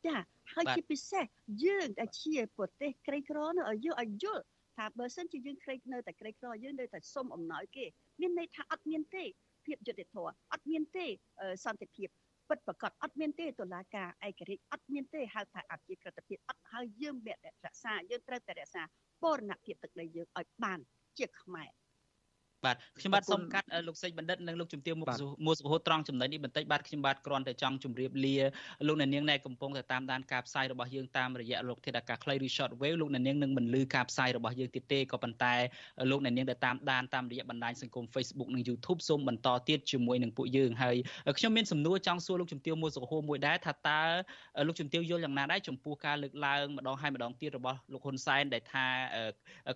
ចាហើយជាពិសេសយើងដែលជាប្រទេសក្រីក្រនោះឲ្យយើងឲ្យយល់ ថាបើសិនជាយើងក្រីនៅតែក្រីក្រយើងនៅតែសុំអំណោយគេមានន័យថាអត់មានទេភាពយុត្តិធម៌អត់មានទេសន្តិភាពពិតប្រកបអត់មានទេតុលាការឯករាជ្យអត់មានទេហៅថាអធិក្រឹតភាពអត់ហើយយើងមានរក្សាយើងត្រូវតែរក្សាបរណភាពទឹកដីយើងឲ្យបានជាខ្មែរ បាទខ្ញុំបាទសូមកាត់លោកសេចបណ្ឌិតនិងលោកជំទាវមុខមួសុភហត្រង់ចំណុចនេះបន្តិចបាទខ្ញុំបាទគ្រាន់តែចង់ជម្រាបលាលោកអ្នកនាងដែលកំពុងតែតាមដានការផ្សាយរបស់យើងតាមរយៈលោកធាតុអាកាសខ្លីឬ short wave លោកអ្នកនាងនឹងមិនលឺការផ្សាយរបស់យើងទៀតទេក៏ប៉ុន្តែលោកអ្នកនាងដែលតាមដានតាមរយៈបណ្ដាញសង្គម Facebook និង YouTube សូមបន្តទៀតជាមួយនឹងពួកយើងហើយខ្ញុំមានសំណួរចង់សួរលោកជំទាវមួសុភហមួយដែរថាតើលោកជំទាវយល់យ៉ាងណាដែរចំពោះការលើកឡើងម្ដងហើយម្ដងទៀតរបស់លោកហ៊ុនសែនដែលថា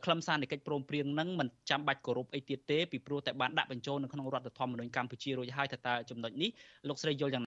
ខ្លឹមសារនៃកិច្ចព្រមព្រៀងនឹងមិនចាំបាច់គោរពអីទៀតទេពីព្រោះតែបានដាក់បញ្ចូលនៅក្នុងរដ្ឋធម្មនុញ្ញកម្ពុជារួចហើយថាតើចំណុចនេះលោកស្រីយល់យ៉ាង